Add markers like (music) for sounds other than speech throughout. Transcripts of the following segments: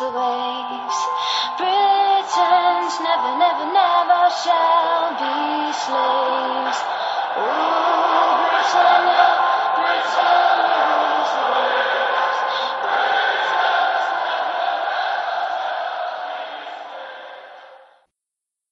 Rules the waves. Britons never, never, never shall be slaves. Ooh, Britannia, Britannia rules the waves.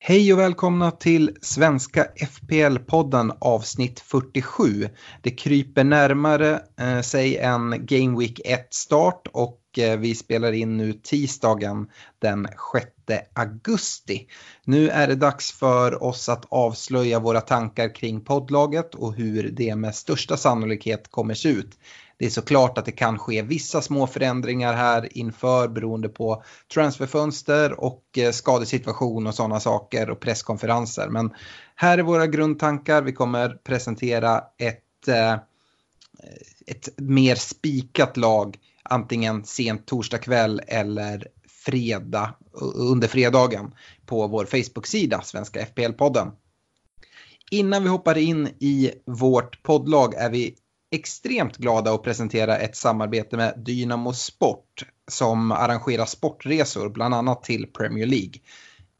Hej och välkomna till Svenska FPL-podden avsnitt 47. Det kryper närmare eh, sig en Game Week 1-start och Eh, vi spelar in nu tisdagen den 6 augusti. Nu är det dags för oss att avslöja våra tankar kring poddlaget och hur det med största sannolikhet kommer se ut. Det är såklart att det kan ske vissa små förändringar här inför beroende på transferfönster och eh, skadesituation och sådana saker och presskonferenser. Men här är våra grundtankar. Vi kommer presentera ett, eh, ett mer spikat lag antingen sent torsdag kväll eller fredag, under fredagen på vår Facebook-sida Svenska FPL-podden. Innan vi hoppar in i vårt poddlag är vi extremt glada att presentera ett samarbete med Dynamo Sport som arrangerar sportresor bland annat till Premier League.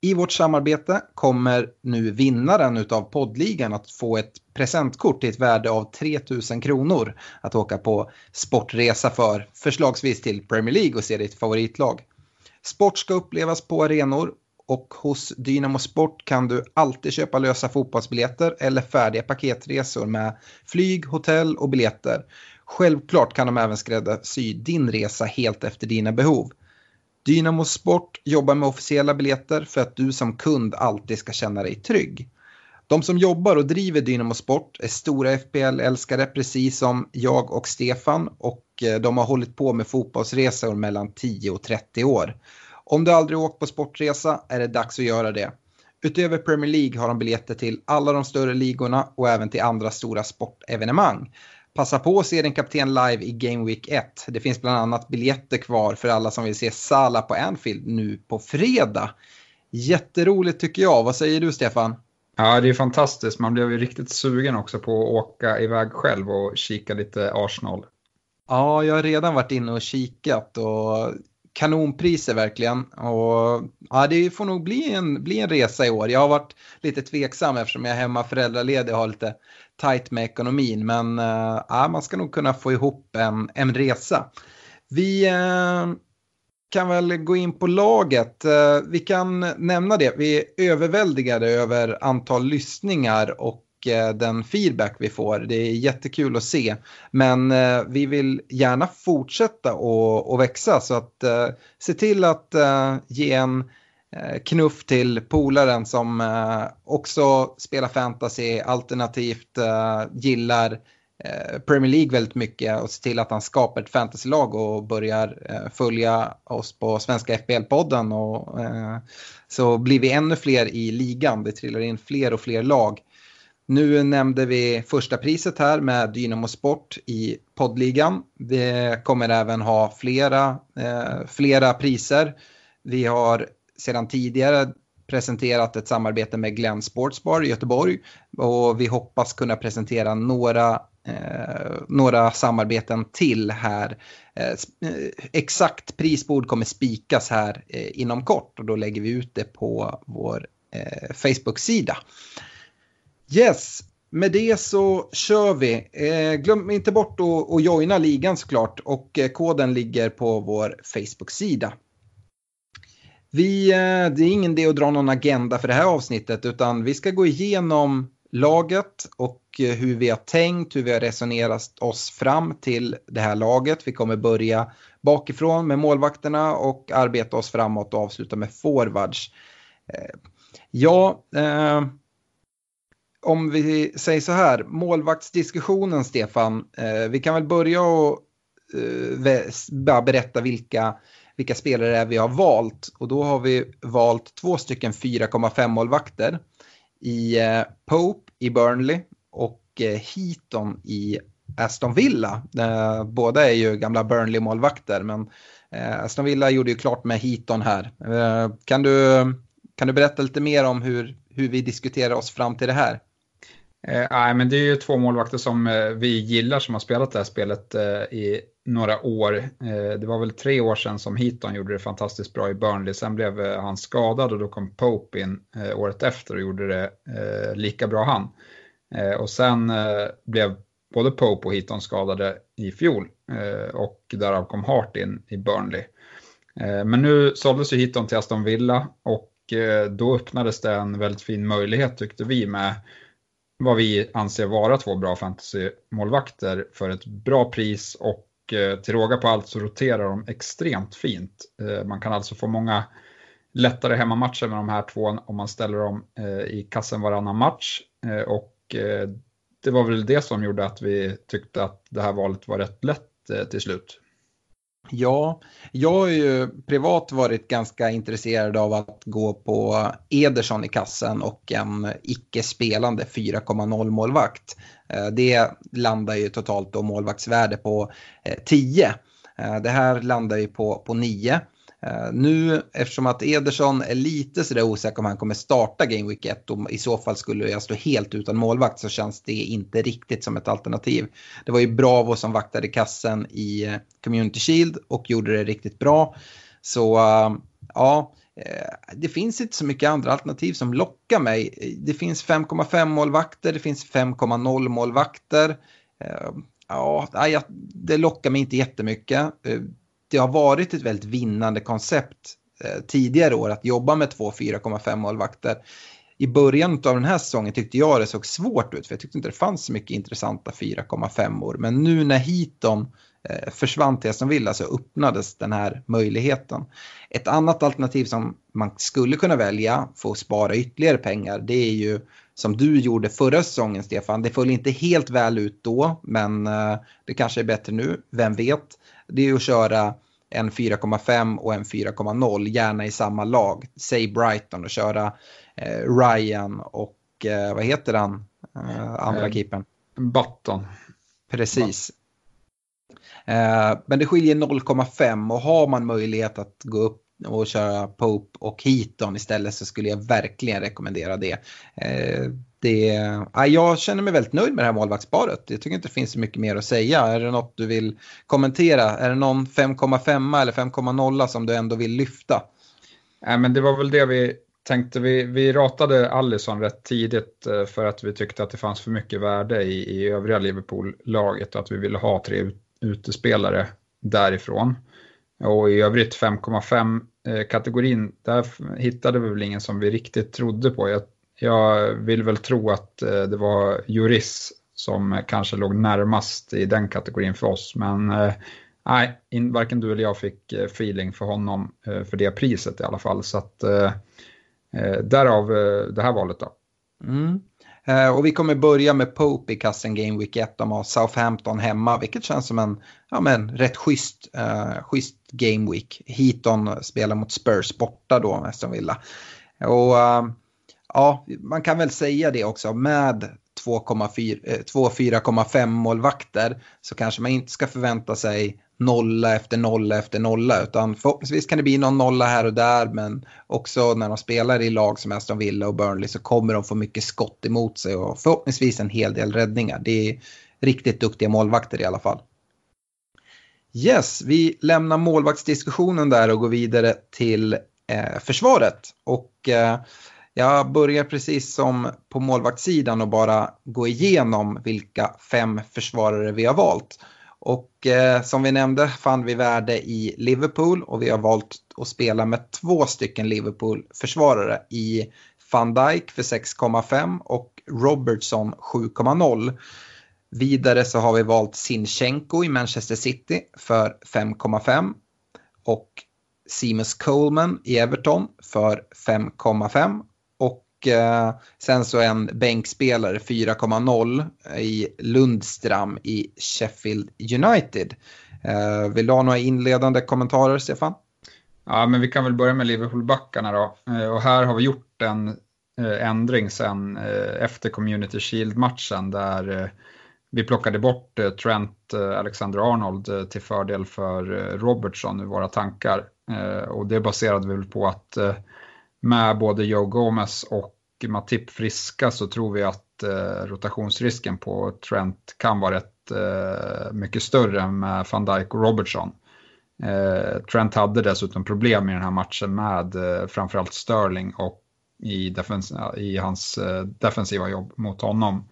I vårt samarbete kommer nu vinnaren av poddligan att få ett presentkort till ett värde av 3000 kronor att åka på sportresa för, förslagsvis till Premier League och se ditt favoritlag. Sport ska upplevas på arenor och hos Dynamo Sport kan du alltid köpa lösa fotbollsbiljetter eller färdiga paketresor med flyg, hotell och biljetter. Självklart kan de även skräddarsy din resa helt efter dina behov. Dynamo Sport jobbar med officiella biljetter för att du som kund alltid ska känna dig trygg. De som jobbar och driver Dynamo Sport är stora FPL-älskare precis som jag och Stefan och eh, de har hållit på med fotbollsresor mellan 10 och 30 år. Om du aldrig åkt på sportresa är det dags att göra det. Utöver Premier League har de biljetter till alla de större ligorna och även till andra stora sportevenemang. Passa på att se din kapten live i Game Week 1. Det finns bland annat biljetter kvar för alla som vill se Salah på Anfield nu på fredag. Jätteroligt tycker jag. Vad säger du Stefan? Ja, det är fantastiskt. Man blev ju riktigt sugen också på att åka iväg själv och kika lite Arsenal. Ja, jag har redan varit inne och kikat och kanonpriser verkligen. Och, ja, det får nog bli en, bli en resa i år. Jag har varit lite tveksam eftersom jag är hemma föräldraledig och har lite tajt med ekonomin. Men eh, ja, man ska nog kunna få ihop en, en resa. Vi eh, kan väl gå in på laget. Eh, vi kan nämna det. Vi är överväldigade över antal lyssningar och Eh, den feedback vi får. Det är jättekul att se. Men eh, vi vill gärna fortsätta och, och växa så att eh, se till att eh, ge en eh, knuff till polaren som eh, också spelar fantasy alternativt gillar Premier League väldigt mycket och se till att han skapar ett fantasylag och börjar följa oss på Svenska FBL-podden. Och, så blir vi ännu fler i ligan. Det trillar in fler och fler lag. Nu nämnde vi första priset här med Dynamo Sport i poddligan. Vi kommer även ha flera, eh, flera priser. Vi har sedan tidigare presenterat ett samarbete med Glenn Sportsbar i Göteborg och vi hoppas kunna presentera några, eh, några samarbeten till här. Eh, eh, exakt prisbord kommer spikas här eh, inom kort och då lägger vi ut det på vår eh, Facebook-sida. Yes, med det så kör vi. Eh, glöm inte bort att, att joina ligan såklart och eh, koden ligger på vår Facebook-sida. Vi, eh, det är ingen idé att dra någon agenda för det här avsnittet utan vi ska gå igenom laget och eh, hur vi har tänkt, hur vi har resonerat oss fram till det här laget. Vi kommer börja bakifrån med målvakterna och arbeta oss framåt och avsluta med forwards. Eh, ja, eh, om vi säger så här, målvaktsdiskussionen Stefan, eh, vi kan väl börja och eh, berätta vilka, vilka spelare vi har valt. Och då har vi valt två stycken 4,5 målvakter i eh, Pope i Burnley och eh, Heaton i Aston Villa. Eh, båda är ju gamla Burnley-målvakter men eh, Aston Villa gjorde ju klart med Heaton här. Eh, kan du, kan du berätta lite mer om hur, hur vi diskuterar oss fram till det här? Eh, nej, men det är ju två målvakter som eh, vi gillar som har spelat det här spelet eh, i några år. Eh, det var väl tre år sedan som Heaton gjorde det fantastiskt bra i Burnley. Sen blev eh, han skadad och då kom Pope in eh, året efter och gjorde det lika bra han. och sen blev både Pope och Heaton skadade i fjol och därav kom Hart in i Burnley. men nu såldes ju Heaton till Aston Villa och då öppnades det en väldigt fin möjlighet tyckte vi med vad vi anser vara två bra fantasymålvakter för ett bra pris och eh, till råga på allt så roterar de extremt fint. Eh, man kan alltså få många lättare hemmamatcher med de här två om man ställer dem eh, i kassen varannan match. Eh, och eh, det var väl det som gjorde att vi tyckte att det här valet var rätt lätt eh, till slut. Ja, jag har ju privat varit ganska intresserad av att gå på Ederson i kassen och en icke spelande 4,0 målvakt. Eh, det landar ju totalt då målvaktsvärde på eh, 10. Eh, det här landar ju på, på 9. Eh, nu eftersom att Ederson är lite sådär osäker om han kommer starta Game Week 1 och i så fall skulle jag stå helt utan målvakt så känns det inte riktigt som ett alternativ. Det var ju Bravo som vaktade kassen i eh, Community Shield och gjorde det riktigt bra. Så eh, ja, det finns inte så mycket andra alternativ som lockar mig. Det finns 5,5 målvakter, det finns 5,0 målvakter. Ja, det lockar mig inte jättemycket det har varit ett väldigt vinnande koncept eh, tidigare år att jobba med två 4,5 målvakter. I början av den här säsongen tyckte jag det såg svårt ut för jag tyckte inte det fanns så mycket intressanta 4,5 år. Men nu när Heaton eh, försvann till Aston Villa så öppnades den här möjligheten. Ett annat alternativ som man skulle kunna välja för att spara ytterligare pengar det är ju som du gjorde förra säsongen Stefan. Det föll inte helt väl ut då men eh, det kanske är bättre nu, vem vet det är att köra en 4,5 och en 4,0, gärna i samma lag. Säg Brighton och köra eh, Ryan och eh, vad heter han, eh, andra eh, keepern? Button. Precis. Eh, men det skiljer 0,5 och har man möjlighet att gå upp och köra Pope och Heaton istället så skulle jag verkligen rekommendera det. Det ja, jag känner mig väldigt nöjd med det här målvaktsparet. Jag tycker inte det finns så mycket mer att säga. Är det något du vill kommentera? Är det någon 5,5 eller 5,0 som du ändå vill lyfta? Nej, men det var väl det vi tänkte. Vi, vi ratade Allison rätt tidigt eh, för att vi tyckte att det fanns för mycket värde i, i övriga Liverpool-laget och att vi ville ha tre utespelare därifrån. Och i övrigt 5,5-kategorin, eh, där hittade vi väl ingen som vi riktigt trodde på. Jag, jag vill väl tro att eh, det var Juris som kanske låg närmast i den kategorin för oss. Men eh, nej, varken du eller jag fick eh, feeling för honom för det priset i alla fall. Så att därav det här valet då. Mm. Och vi kommer börja med Pope i kassen Game Week 1. De har Southampton hemma, vilket känns som en ja, men, rätt schysst, uh, schysst Game Week. Heaton spelar mot Spurs borta då, Aston Villa. Och uh, ja, man kan väl säga det också med 2,4,5 eh, målvakter så kanske man inte ska förvänta sig nolla efter nolla efter nolla utan förhoppningsvis kan det bli någon nolla här och där men också när de spelar i lag som Aston Villa och Burnley så kommer de få mycket skott emot sig och förhoppningsvis en hel del räddningar. Det är riktigt duktiga målvakter i alla fall. Yes, vi lämnar målvaktsdiskussionen där och går vidare till eh, försvaret. Och eh, jag börjar precis som på målvaktssidan och bara gå igenom vilka fem försvarare vi har valt. Och eh, som vi nämnde fann vi värde i Liverpool och vi har valt att spela med två stycken Liverpool-försvarare i van Dijk för 6,5 och Robertson 7,0. Vidare så har vi valt Sinchenko i Manchester City för 5,5 och Seamus Coleman i Everton för 5,5 och eh, sen så en bänkspelare 4,0 eh, i Lundstram i Sheffield United. Eh, vill du ha några inledande kommentarer Stefan? Ja, men vi kan väl börja med Liverpool-backarna då. Och här har vi gjort en ändring sen efter Community Shield-matchen där vi plockade bort Trent Alexander-Arnold till fördel för Robertson i våra tankar. Och det baserade vi väl på att med både Joe Gomez och Matip friska så tror vi att eh, rotationsrisken på Trent kan vara rätt eh, mycket större än med van Dijk och Robertson. Eh, Trent hade dessutom problem i den här matchen med eh, framförallt Sterling och i, defens i hans eh, defensiva jobb mot honom.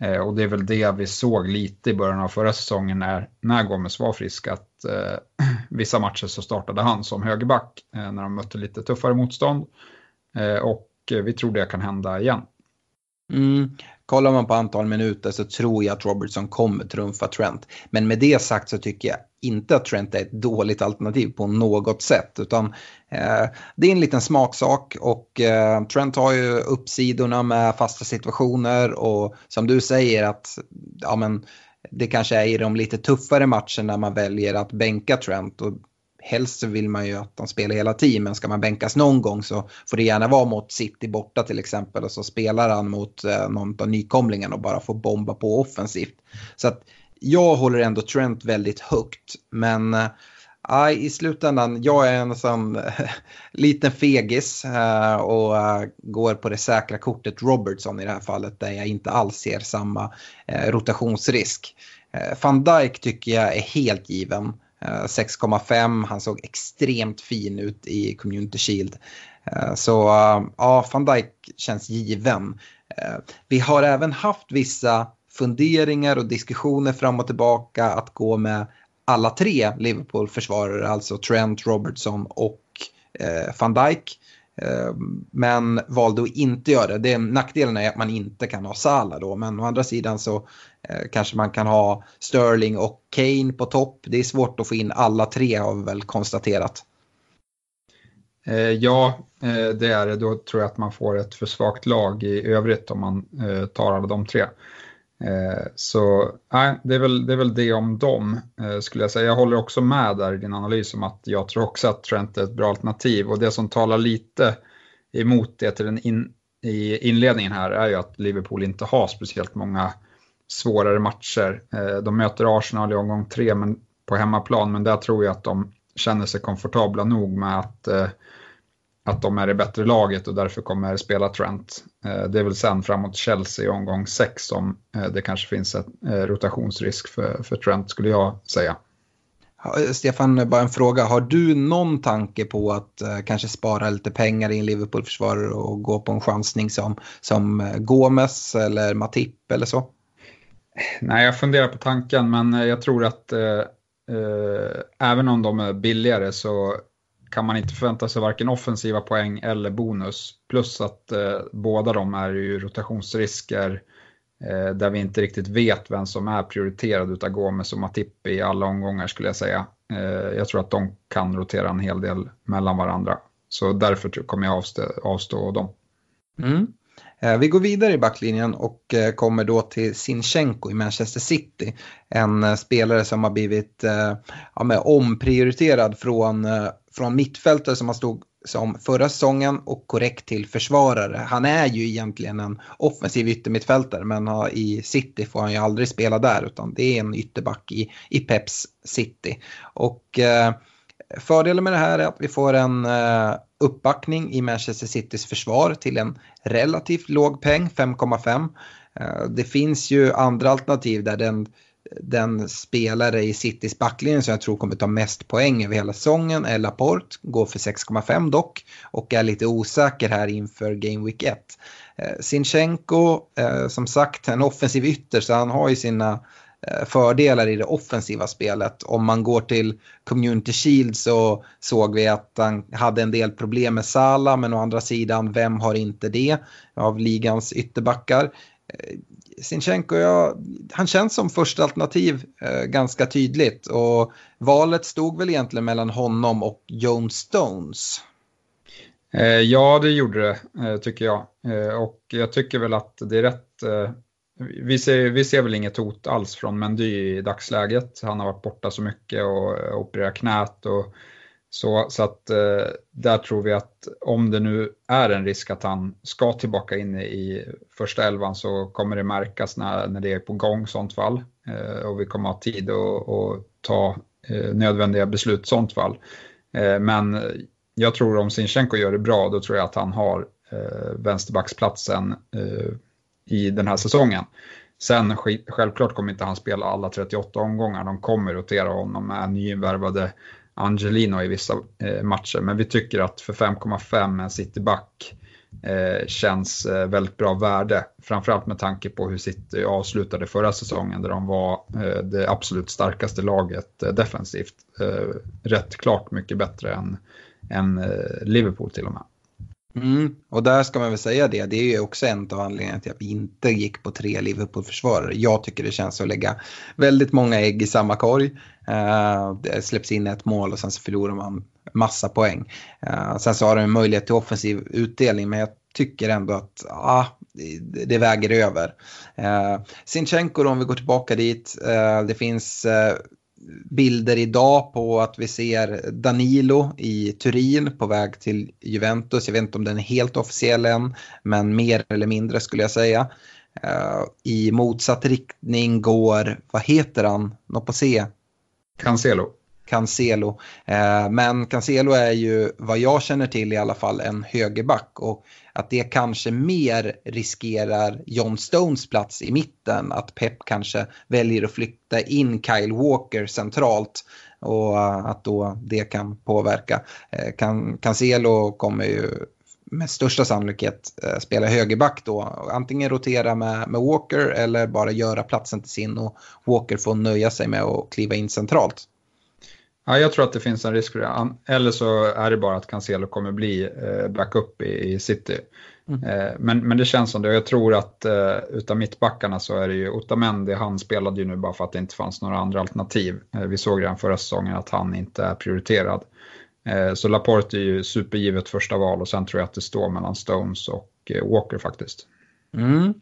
Eh, och det är väl det vi såg lite i början av förra säsongen när, när Gomes var frisk, att eh, (clears throat) vissa matcher så startade han som högerback eh, när de mötte lite tuffare motstånd. Eh, och eh, vi tror det kan hända igen. Mm. Kollar man på antal minuter så tror jag att Robertson kommer trumfa Trent. Men med det sagt så tycker jag inte att Trent är ett dåligt alternativ på något sätt. Utan eh, det är en liten smaksak och eh, Trent har ju uppsidorna med fasta situationer och som du säger att ja, men, det kanske är i de lite tuffare matcherna man väljer att bänka Trent. Och helst vill man ju att de spelar hela tiden, men ska man bänkas någon gång så får det gärna vara mot City borta till exempel och så spelar han mot eh, någon av nykomlingarna och bara får bomba på offensivt. Så att jag håller ändå Trent väldigt högt, men eh, aj, i slutändan, jag är en sån (laughs) liten fegis eh, och eh, går på det säkra kortet Robertson i det här fallet där jag inte alls ser samma eh, rotationsrisk. Van Dijk tycker jag är helt given. 6,5. Han såg extremt fin ut i Community Shield. Så ja, van Dijk känns given. Vi har även haft vissa funderingar och diskussioner fram och tillbaka att gå med alla tre Liverpool-försvarare, alltså Trent, Robertson och eh, van Dijk. Eh, men valde att inte göra det. det. Nackdelen är att man inte kan ha Salah då, men å andra sidan så eh, kanske man kan ha Sterling och Kane på topp. Det är svårt att få in alla tre har vi väl konstaterat. Eh, ja, eh, det är det. Då tror jag att man får ett för svagt lag i övrigt om man eh, tar alla de tre. Eh, så nej, det, är väl, det är väl det om dem eh, skulle jag säga. Jag håller också med där i din analys om att jag tror också att Trent är ett bra alternativ och det som talar lite emot det till den in, i inledningen här är ju att Liverpool inte har speciellt många svårare matcher. Eh, de möter Arsenal i omgång tre men, på hemmaplan men där tror jag att de känner sig komfortabla nog med att eh, att de är det bättre laget och därför kommer spela Trent. Eh, det är väl sen framåt Chelsea i omgång 6 som eh, det kanske finns en eh, rotationsrisk för, för Trent skulle jag säga. Stefan, bara en fråga. Har du någon tanke på att kanske spara lite pengar i en Liverpool-försvarare och gå på en chansning som, som Gomes eller Matip eller så? Nej, jag funderar på tanken men jag tror att uh, uh, även om de är billigare så kan man inte förvänta sig varken offensiva poäng eller bonus. Plus att eh, båda de är ju rotationsrisker eh, där vi inte riktigt vet vem som är prioriterad utav Gomes och Matip i alla omgångar skulle jag säga. Eh, jag tror att de kan rotera en hel del mellan varandra. Så därför kommer jag avstå, avstå dem. Mm. Eh, vi går vidare i backlinjen och eh, kommer då till Sinchenko i Manchester City. En eh, spelare som har blivit ja, med omprioriterad från, från mittfältare som han stod som förra säsongen och korrekt till försvarare. Han är ju egentligen en offensiv yttermittfältare men i City får han ju aldrig spela där utan det är en ytterback i, i Peps City. Och eh, fördelen med det här är att vi får en eh, uppbackning i Manchester Citys försvar till en relativt låg peng, 5,5. Eh, det finns ju andra alternativ där den, den spelare i Citys backlinje som jag tror kommer ta mest poäng över hela säsongen är Laporte, går för 6,5 dock och är lite osäker här inför Game Week 1. Eh, Sinchenko, eh, som sagt, en offensiv ytter så han har ju sina Eh, fördelar i det offensiva spelet. Om man går till Community Shield så såg vi att han hade en del problem med Sala men å andra sidan, vem har inte det av ligans ytterbackar? Eh, Sinchenko, ja, han känns som första alternativ eh, ganska tydligt och valet stod väl egentligen mellan honom och Joan Stones. Eh, ja, det gjorde det eh, tycker jag. Eh, och jag tycker väl att det är rätt. Eh, vi ser, vi ser väl inget hot alls från Mendy i dagsläget. Han har varit borta så mycket och opererat knät och så, så att eh, där tror vi att om det nu är en risk att han ska tillbaka in i första elvan så kommer det märkas när, när det är på gång i sånt fall. Eh, och vi kommer ha tid att ta eh, nödvändiga beslut i sånt fall. men jag tror om Sinchenko gör det bra, då tror jag att han har eh, vänsterbacksplatsen eh, i den här säsongen. Sen självklart kommer inte han spela alla 38 omgångar, de kommer rotera honom med nyinvärvade Angelino i vissa eh, matcher, men vi tycker att för 5,5 en Cityback eh, känns eh, väldigt bra värde. Framförallt med tanke på hur City avslutade förra säsongen där de var eh, det absolut starkaste laget eh, defensivt. Eh, rätt klart mycket bättre än än eh, Liverpool till och med. Mm, och där ska man väl säga det, det är ju också en av anledningarna till att vi inte gick på tre Liverpool-försvarare. Jag tycker det känns att lägga väldigt många ägg i samma korg. Uh, det släpps in ett mål och sen så förlorar man massa poäng. Uh, sen så har de en möjlighet till offensiv utdelning men jag tycker ändå att ah, det, det väger över. Uh, Sinchenko om vi går tillbaka dit, uh, det finns bilder idag på att vi ser Danilo i Turin på väg till Juventus. Jag vet inte om den är helt officiell än, men mer eller mindre skulle jag säga. Eh, I motsatt riktning går, vad heter han, något på C? Cancelo. Cancelo. Eh, men Cancelo är ju vad jag känner till i alla fall en högerback och att det kanske mer riskerar John Stones plats i mitten. Att Pep kanske väljer att flytta in Kyle Walker centralt och eh, att då det kan påverka. Eh, Cancelo kommer ju med största sannolikhet spela högerback då. Antingen rotera med, med Walker eller bara göra platsen till sin och Walker får nöja sig med att kliva in centralt. Ja, jag tror att det finns en risk för det. Eller så är det bara att Cancelo kommer bli eh, backup i City. Mm. Eh, men, men det känns som det. Jag tror att uh, utav mittbackarna så är det ju Otamendi, han spelade ju nu bara för att det inte fanns några andra alternativ. vi såg redan förra säsongen att han inte är prioriterad. så Laporte är ju supergivet första val och sen tror jag att det står mellan Stones och Walker faktiskt. Mm.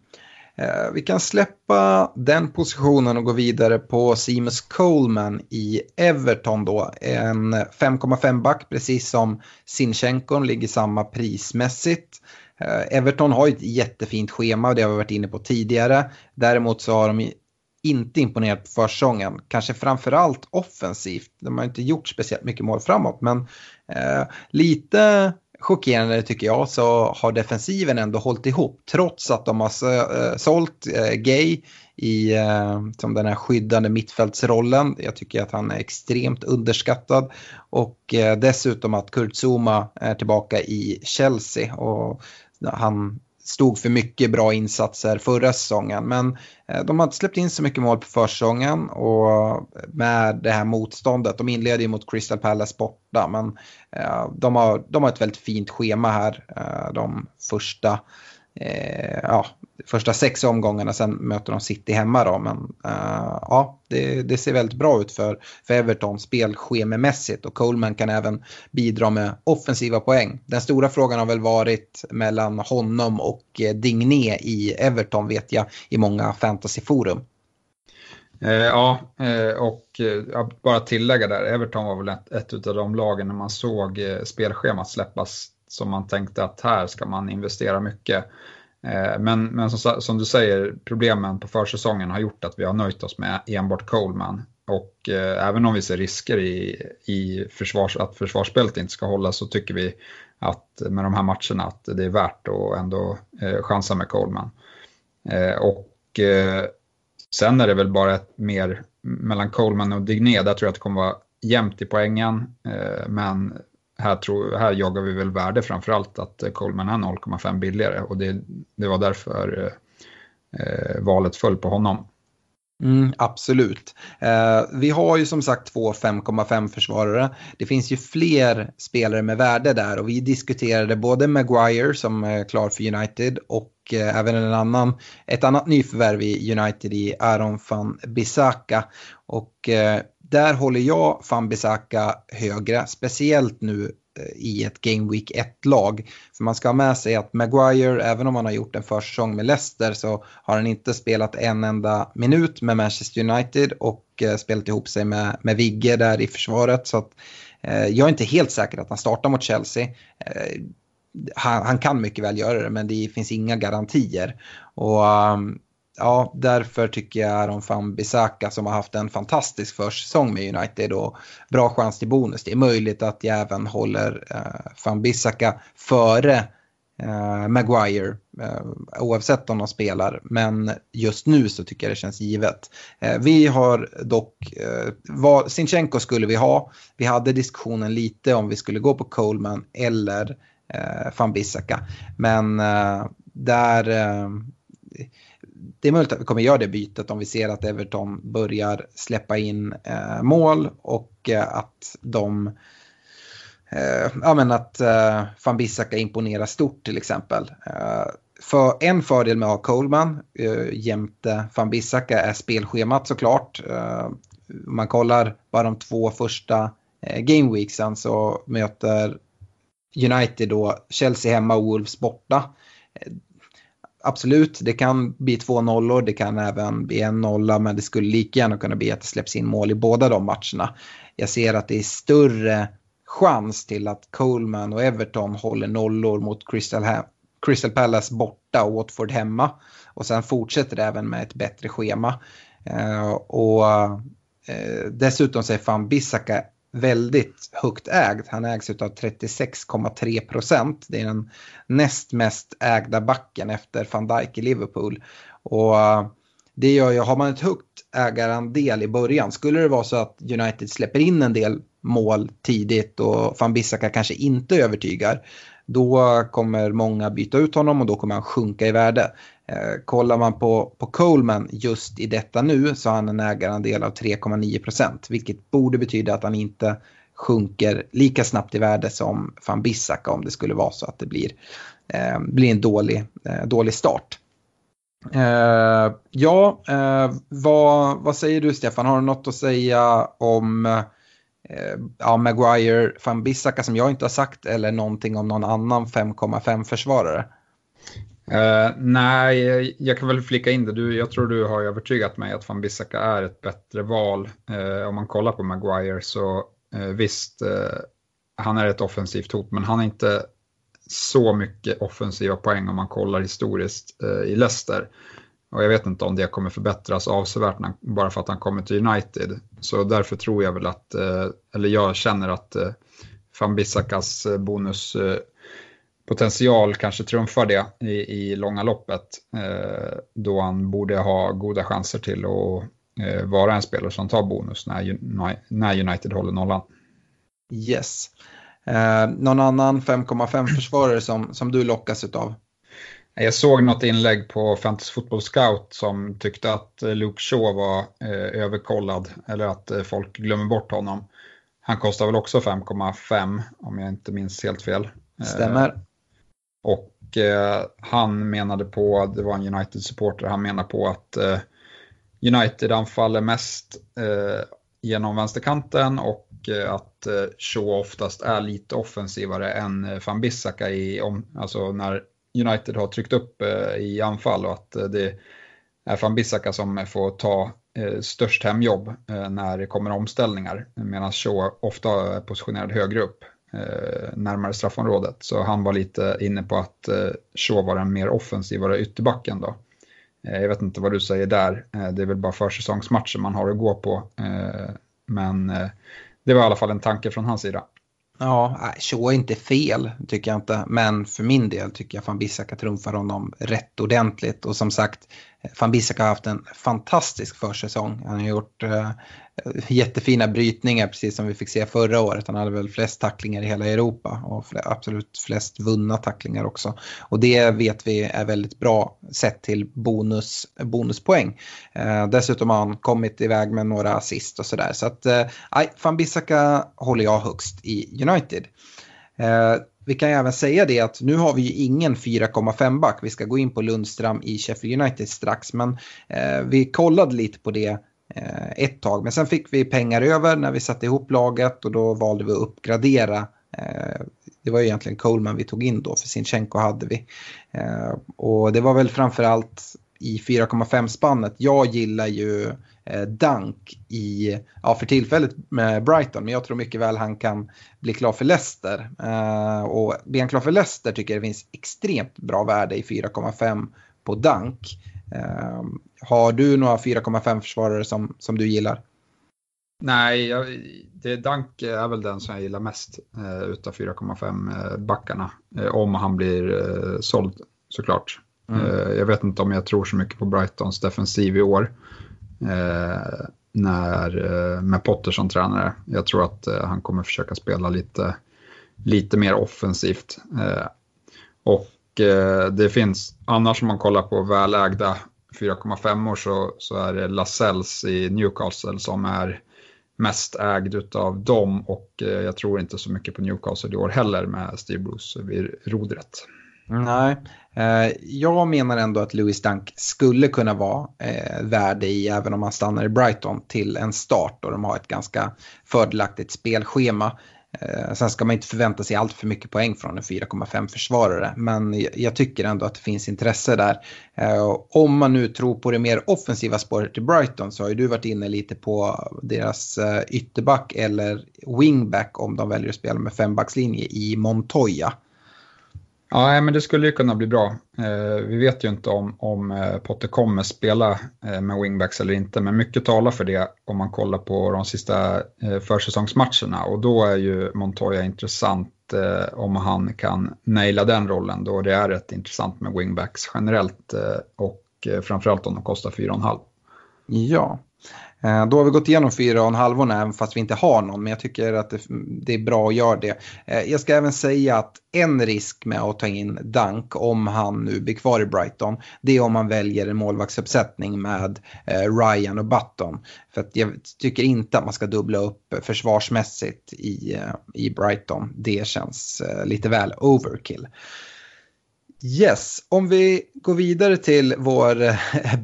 Eh, vi kan släppa den positionen och gå vidare på Seamus Coleman i Everton då. En 5,5 back precis som Sinchenkon ligger samma prismässigt. Eh, Everton har ett jättefint schema och det har vi varit inne på tidigare. Däremot så har de inte imponerat på försäsongen. Kanske framförallt offensivt. De har inte gjort speciellt mycket mål framåt men eh, lite chockerande tycker jag så har defensiven ändå hållit ihop trots att de har eh, sålt eh, Gay i eh, som den här skyddande mittfältsrollen. Jag tycker att han är extremt underskattad och dessutom att Kurt Zuma är tillbaka i Chelsea och han stod för mycket bra insatser förra säsongen. Men eh, de har inte släppt in så mycket mål på försäsongen och eh, med det här motståndet. De inleder ju mot Crystal Palace borta men eh, de har, de har ett väldigt fint schema här de första eh, ja, första sex omgångarna, sen möter de City hemma då. Men eh, ja, det, det, ser väldigt bra ut för, för Everton spelschememässigt och Coleman kan även bidra med offensiva poäng. Den stora frågan har väl varit mellan honom och eh, Digné i Everton vet jag i många fantasyforum. Eh, ja, eh, och eh, bara tillägga där, Everton var väl ett, ett av de lagen när man såg spelschemat släppas som man tänkte att här ska man investera mycket. Eh, men, men som, som, du säger, problemen på försäsongen har gjort att vi har nöjt oss med enbart Coleman. Och eh, även om vi ser risker i, i försvars, att försvarsspelet inte ska hålla så tycker vi att med de här matcherna att det är värt att ändå eh, chansa med Coleman. Eh, och eh, sen är det väl bara ett mer mellan Coleman och Digné, där tror jag att det kommer vara jämnt i poängen. Eh, men här, tror, här jagar vi väl värde framförallt att eh, Coleman är 0,5 billigare och det, det var därför eh, eh, valet föll på honom. Mm, absolut. Eh, vi har ju som sagt två 5,5 försvarare. Det finns ju fler spelare med värde där och vi diskuterade både Maguire som är klar för United och eh, även en annan, ett annat nyförvärv i United i Aron van Bissaka. Och eh, där håller jag Fambisaka högre, speciellt nu eh, i ett Game Week 1-lag. För man ska ha med sig att Maguire, även om han har gjort en försäsong med Leicester så har han inte spelat en enda minut med Manchester United och eh, spelat ihop sig med, med Vigge där i försvaret. Så att, eh, jag är inte helt säker att han startar mot Chelsea. Eh, han, han, kan mycket väl göra det men det finns inga garantier. Och um, ja, därför tycker jag Aron van Bissaka som har haft en fantastisk försäsong med United och bra chans till bonus. Det är möjligt att jag även håller eh, van Bissaka före eh, Maguire eh, oavsett om de spelar. Men just nu så tycker jag det känns givet. Eh, vi har dock, eh, var, Sinchenko skulle vi ha. Vi hade diskussionen lite om vi skulle gå på Coleman eller eh, van Bissaka. Men eh, där eh, det är möjligt att vi kommer göra det bytet om vi ser att Everton börjar släppa in eh, mål och eh, att de eh, ja, men att eh, van Bissaka imponerar stort till exempel. Eh, för en fördel med att ha Coleman eh, jämte van Bissaka är spelschemat såklart. Eh, om man kollar bara de två första eh, gameweeksen så möter United då Chelsea hemma och Wolves borta absolut, det kan bli två nollor, det kan även bli en nolla, men det skulle lika gärna kunna bli att det släpps in mål i båda de matcherna. Jag ser att det är större chans till att Coleman och Everton håller nollor mot Crystal, Crystal Palace borta och Watford hemma. Och sen fortsätter det även med ett bättre schema. Uh, och uh, dessutom så är fan Bissaka väldigt högt ägd. Han ägs av 36,3 procent. Det är den näst mest ägda backen efter van Dijk i Liverpool. Och eh, det gör ju, har man ett högt ägarandel i början, skulle det vara så att United släpper in en del mål tidigt och van Bissaka kanske inte övertygar, då kommer många byta ut honom och då kommer han sjunka i värde. Eh, kollar man på, på Coleman just i detta nu så har han en ägarandel av 3,9 procent. Vilket borde betyda att han inte sjunker lika snabbt i värde som van Bissaka om det skulle vara så att det blir, eh, blir en dålig, eh, dålig start. Eh, ja, eh, vad, vad säger du Stefan? Har du något att säga om eh, ja, Maguire, van Bissaka som jag inte har sagt eller någonting om någon annan 5,5 försvarare? Uh, nej, jag kan väl flika in det. Du, jag tror du har övertygat mig att van Bissaka är ett bättre val. Uh, om man kollar på Maguire så uh, visst, han är ett offensivt hot, men han är inte så mycket offensiva poäng om man kollar historiskt i Leicester. Och jag vet inte om det kommer förbättras avsevärt när, bara för att han kommer till United. Så därför tror jag väl att, eller jag känner att van Bissakas bonus potential kanske trumfar det i, i långa loppet. Eh, då han borde ha goda chanser till att eh, vara en spelare som tar bonus när, när United håller nollan. Yes. Eh, någon annan 5,5 försvarare som, som du lockas av? Jag såg något inlägg på Fantasy Football Scout som tyckte att Luke Shaw var eh, överkollad eller att eh, folk glömmer bort honom. Han kostar väl också 5,5 om jag inte minns helt fel. Stämmer. Och eh, han menade på, det var en United-supporter, han menade på att eh, United anfaller mest eh, genom vänsterkanten och eh, att eh, Shaw oftast är lite offensivare än eh, van Bissaka i, om, alltså när United har tryckt upp eh, i anfall och att eh, det är van Bissaka som får ta eh, störst hemjobb eh, när det kommer omställningar medan Shaw ofta är positionerad högre upp. Eh, närmare straffområdet. Så han var lite inne på att eh, Shaw var den mer offensivare ytterbacken då. Eh, jag vet inte vad du säger där, eh, det är väl bara försäsongsmatcher man har att gå på. Eh, men eh, det var i alla fall en tanke från hans sida. Ja, Shaw är inte fel tycker jag inte. Men för min del tycker jag fan Bissaka trumfar honom rätt ordentligt. Och som sagt, Van Bissaka har haft en fantastisk försäsong. Han har gjort uh, jättefina brytningar precis som vi fick se förra året. Han hade väl flest tacklingar i hela Europa och absolut flest vunna tacklingar också. Och det vet vi är väldigt bra sett till bonus, bonuspoäng. Uh, dessutom har han kommit iväg med några assist och sådär. Så att uh, Van Bissaka håller jag högst i United. Uh, vi kan ju även säga det att nu har vi ju ingen 4,5 back. Vi ska gå in på Lundström i Sheffield United strax. Men eh, vi kollade lite på det eh, ett tag. Men sen fick vi pengar över när vi satte ihop laget och då valde vi att uppgradera. Eh, det var ju egentligen Coleman vi tog in då, för Sinchenko hade vi. Eh, och det var väl framförallt i 4,5 spannet. Jag gillar ju Eh, Dunk i, ja för tillfället med Brighton, men jag tror mycket väl han kan bli klar för Leicester. Uh, och blir han klar för Leicester tycker jag det finns extremt bra värde i 4,5 på Dunk. Uh, har du några 4,5 försvarare som, som du gillar? Nej, jag, det, Dunk är väl den som jag gillar mest eh, utav 4,5 backarna. Eh, om han blir eh, såld såklart. Mm. jag vet inte om jag tror så mycket på Brightons defensiv i år. Eh, när, eh, med Potter som tränare. Jag tror att eh, han kommer försöka spela lite, lite mer offensivt. Eh, och eh, det finns, annars om man kollar på välägda 4,5 år så, så är det Lasells i Newcastle som är mest ägd av dem och eh, jag tror inte så mycket på Newcastle i år heller med Steve Bruce vid rodret. Mm. Nej, eh, jag menar ändå att Louis Dunk skulle kunna vara eh, värde i, även om han stannar i Brighton, till en start och de har ett ganska fördelaktigt spelschema. Eh, sen ska man inte förvänta sig allt för mycket poäng från en 4,5 försvarare, men jag tycker ändå att det finns intresse där. Eh, om man nu tror på det mer offensiva spåret till Brighton så har ju du varit inne lite på deras eh, ytterback eller wingback om de väljer att spela med fembackslinje i Montoya. Ja, men det skulle ju kunna bli bra. Eh, vi vet ju inte om, om eh, Potter kommer spela eh, med wingbacks eller inte, men mycket talar för det om man kollar på de sista eh, försäsongsmatcherna och då är ju Montoya intressant eh, om han kan naila den rollen då det är rätt intressant med wingbacks generellt och framförallt om de kostar 4,5. Ja, Eh, då har vi gått igenom fyra och en halvorna även fast vi inte har någon. Men jag tycker att det, det, är bra att göra det. Eh, jag ska även säga att en risk med att ta in Dunk om han nu blir kvar i Brighton. Det är om man väljer en målvaktsuppsättning med eh, Ryan och Button. För att jag tycker inte att man ska dubbla upp försvarsmässigt i, i Brighton. Det känns lite väl overkill. Yes, om vi går vidare till vår eh,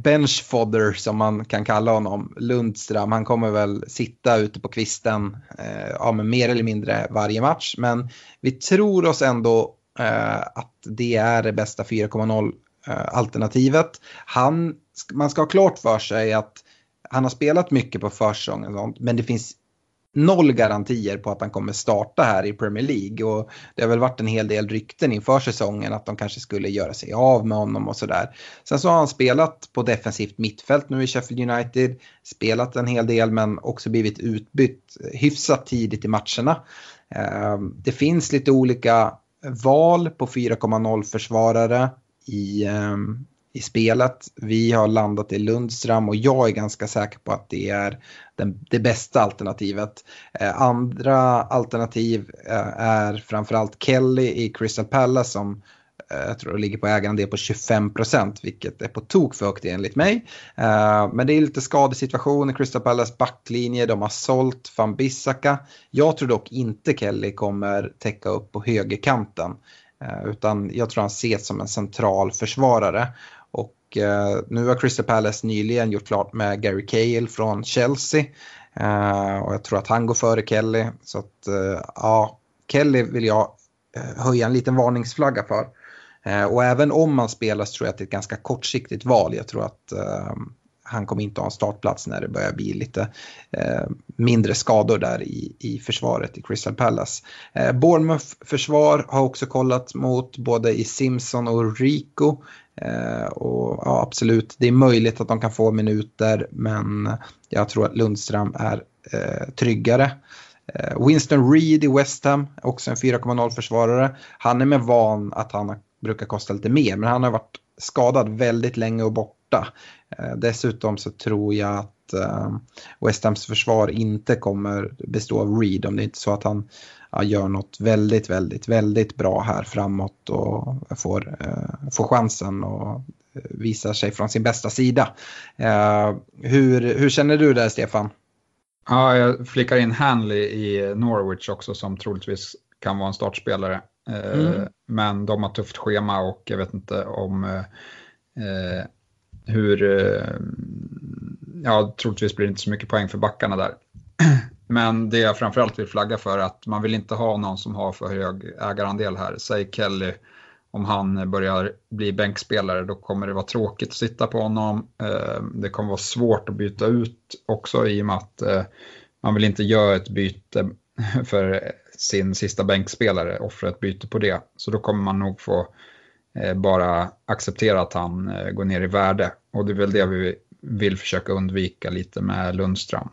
benchfodder som man kan kalla honom, Lundström. Han kommer väl sitta ute på kvisten eh, ja, men mer eller mindre varje match. Men vi tror oss ändå eh, att det är det bästa 4,0 eh, alternativet. Han, man ska ha klart för sig att han har spelat mycket på försäsongen men det finns noll garantier på att han kommer starta här i Premier League. Och det har väl varit en hel del rykten inför säsongen att de kanske skulle göra sig av med honom och sådär. Sen så har han spelat på defensivt mittfält nu i Sheffield United. Spelat en hel del men också blivit utbytt hyfsat tidigt i matcherna. Ehm, det finns lite olika val på 4,0 försvarare i, ehm, i spelet. Vi har landat i Lundström och jag är ganska säker på att det är den, det bästa alternativet. Eh, andra alternativ eh, är framförallt Kelly i Crystal Palace som eh, jag tror det ligger på ägande på 25 procent vilket är på tok för högt enligt mig. Eh, men det är lite skadesituation i Crystal Palace backlinje, de har sålt van Bissaka. Jag tror dock inte Kelly kommer täcka upp på högerkanten. Eh, utan jag tror han ses som en central försvarare. Eh, nu har Crystal Palace nyligen gjort klart med Gary Cahill från Chelsea. Eh, och jag tror att han går före Kelly. Så att eh, ja, Kelly vill jag eh, höja en liten varningsflagga för. Eh, och även om man spelar så tror jag att det är ett ganska kortsiktigt val. Jag tror att han kommer inte ha en startplats när det börjar bli lite eh, mindre skador där i, i försvaret i Crystal Palace. Eh, Bournemouth försvar har också kollat mot både i Simpson och Rico. Eh, och ja, absolut, det är möjligt att de kan få minuter men jag tror att Lundström är eh, tryggare. Eh, Winston Reed i West Ham, också en 4,0 försvarare. Han är med van att han brukar kosta lite mer men han har varit skadad väldigt länge och borta. Eh, dessutom så tror jag att eh, West Hams försvar inte kommer bestå av Reed om det är inte så att han ja, gör något väldigt, väldigt, väldigt bra här framåt och får, får chansen och visar sig från sin bästa sida. hur, hur känner du där Stefan? Ja, jag flickar in Hanley i Norwich också som troligtvis kan vara en startspelare. Eh, mm. Men de har tufft schema och jag vet inte om eh, eh hur, eh, ja troligtvis blir det inte så mycket poäng för backarna där. (clears throat) Men det jag framförallt vill flagga för är att man vill inte ha någon som har för hög ägarandel här. Säg Kelly, om han börjar bli bänkspelare då kommer det vara tråkigt att sitta på honom. Eh, det kommer vara svårt att byta ut också i och med att eh, man vill inte göra ett byte (laughs) för sin sista bänkspelare, offra ett byte på det. Så då kommer man nog få eh, bara acceptera att han går ner i värde. Och det är väl det vi vill försöka undvika lite med Lundström.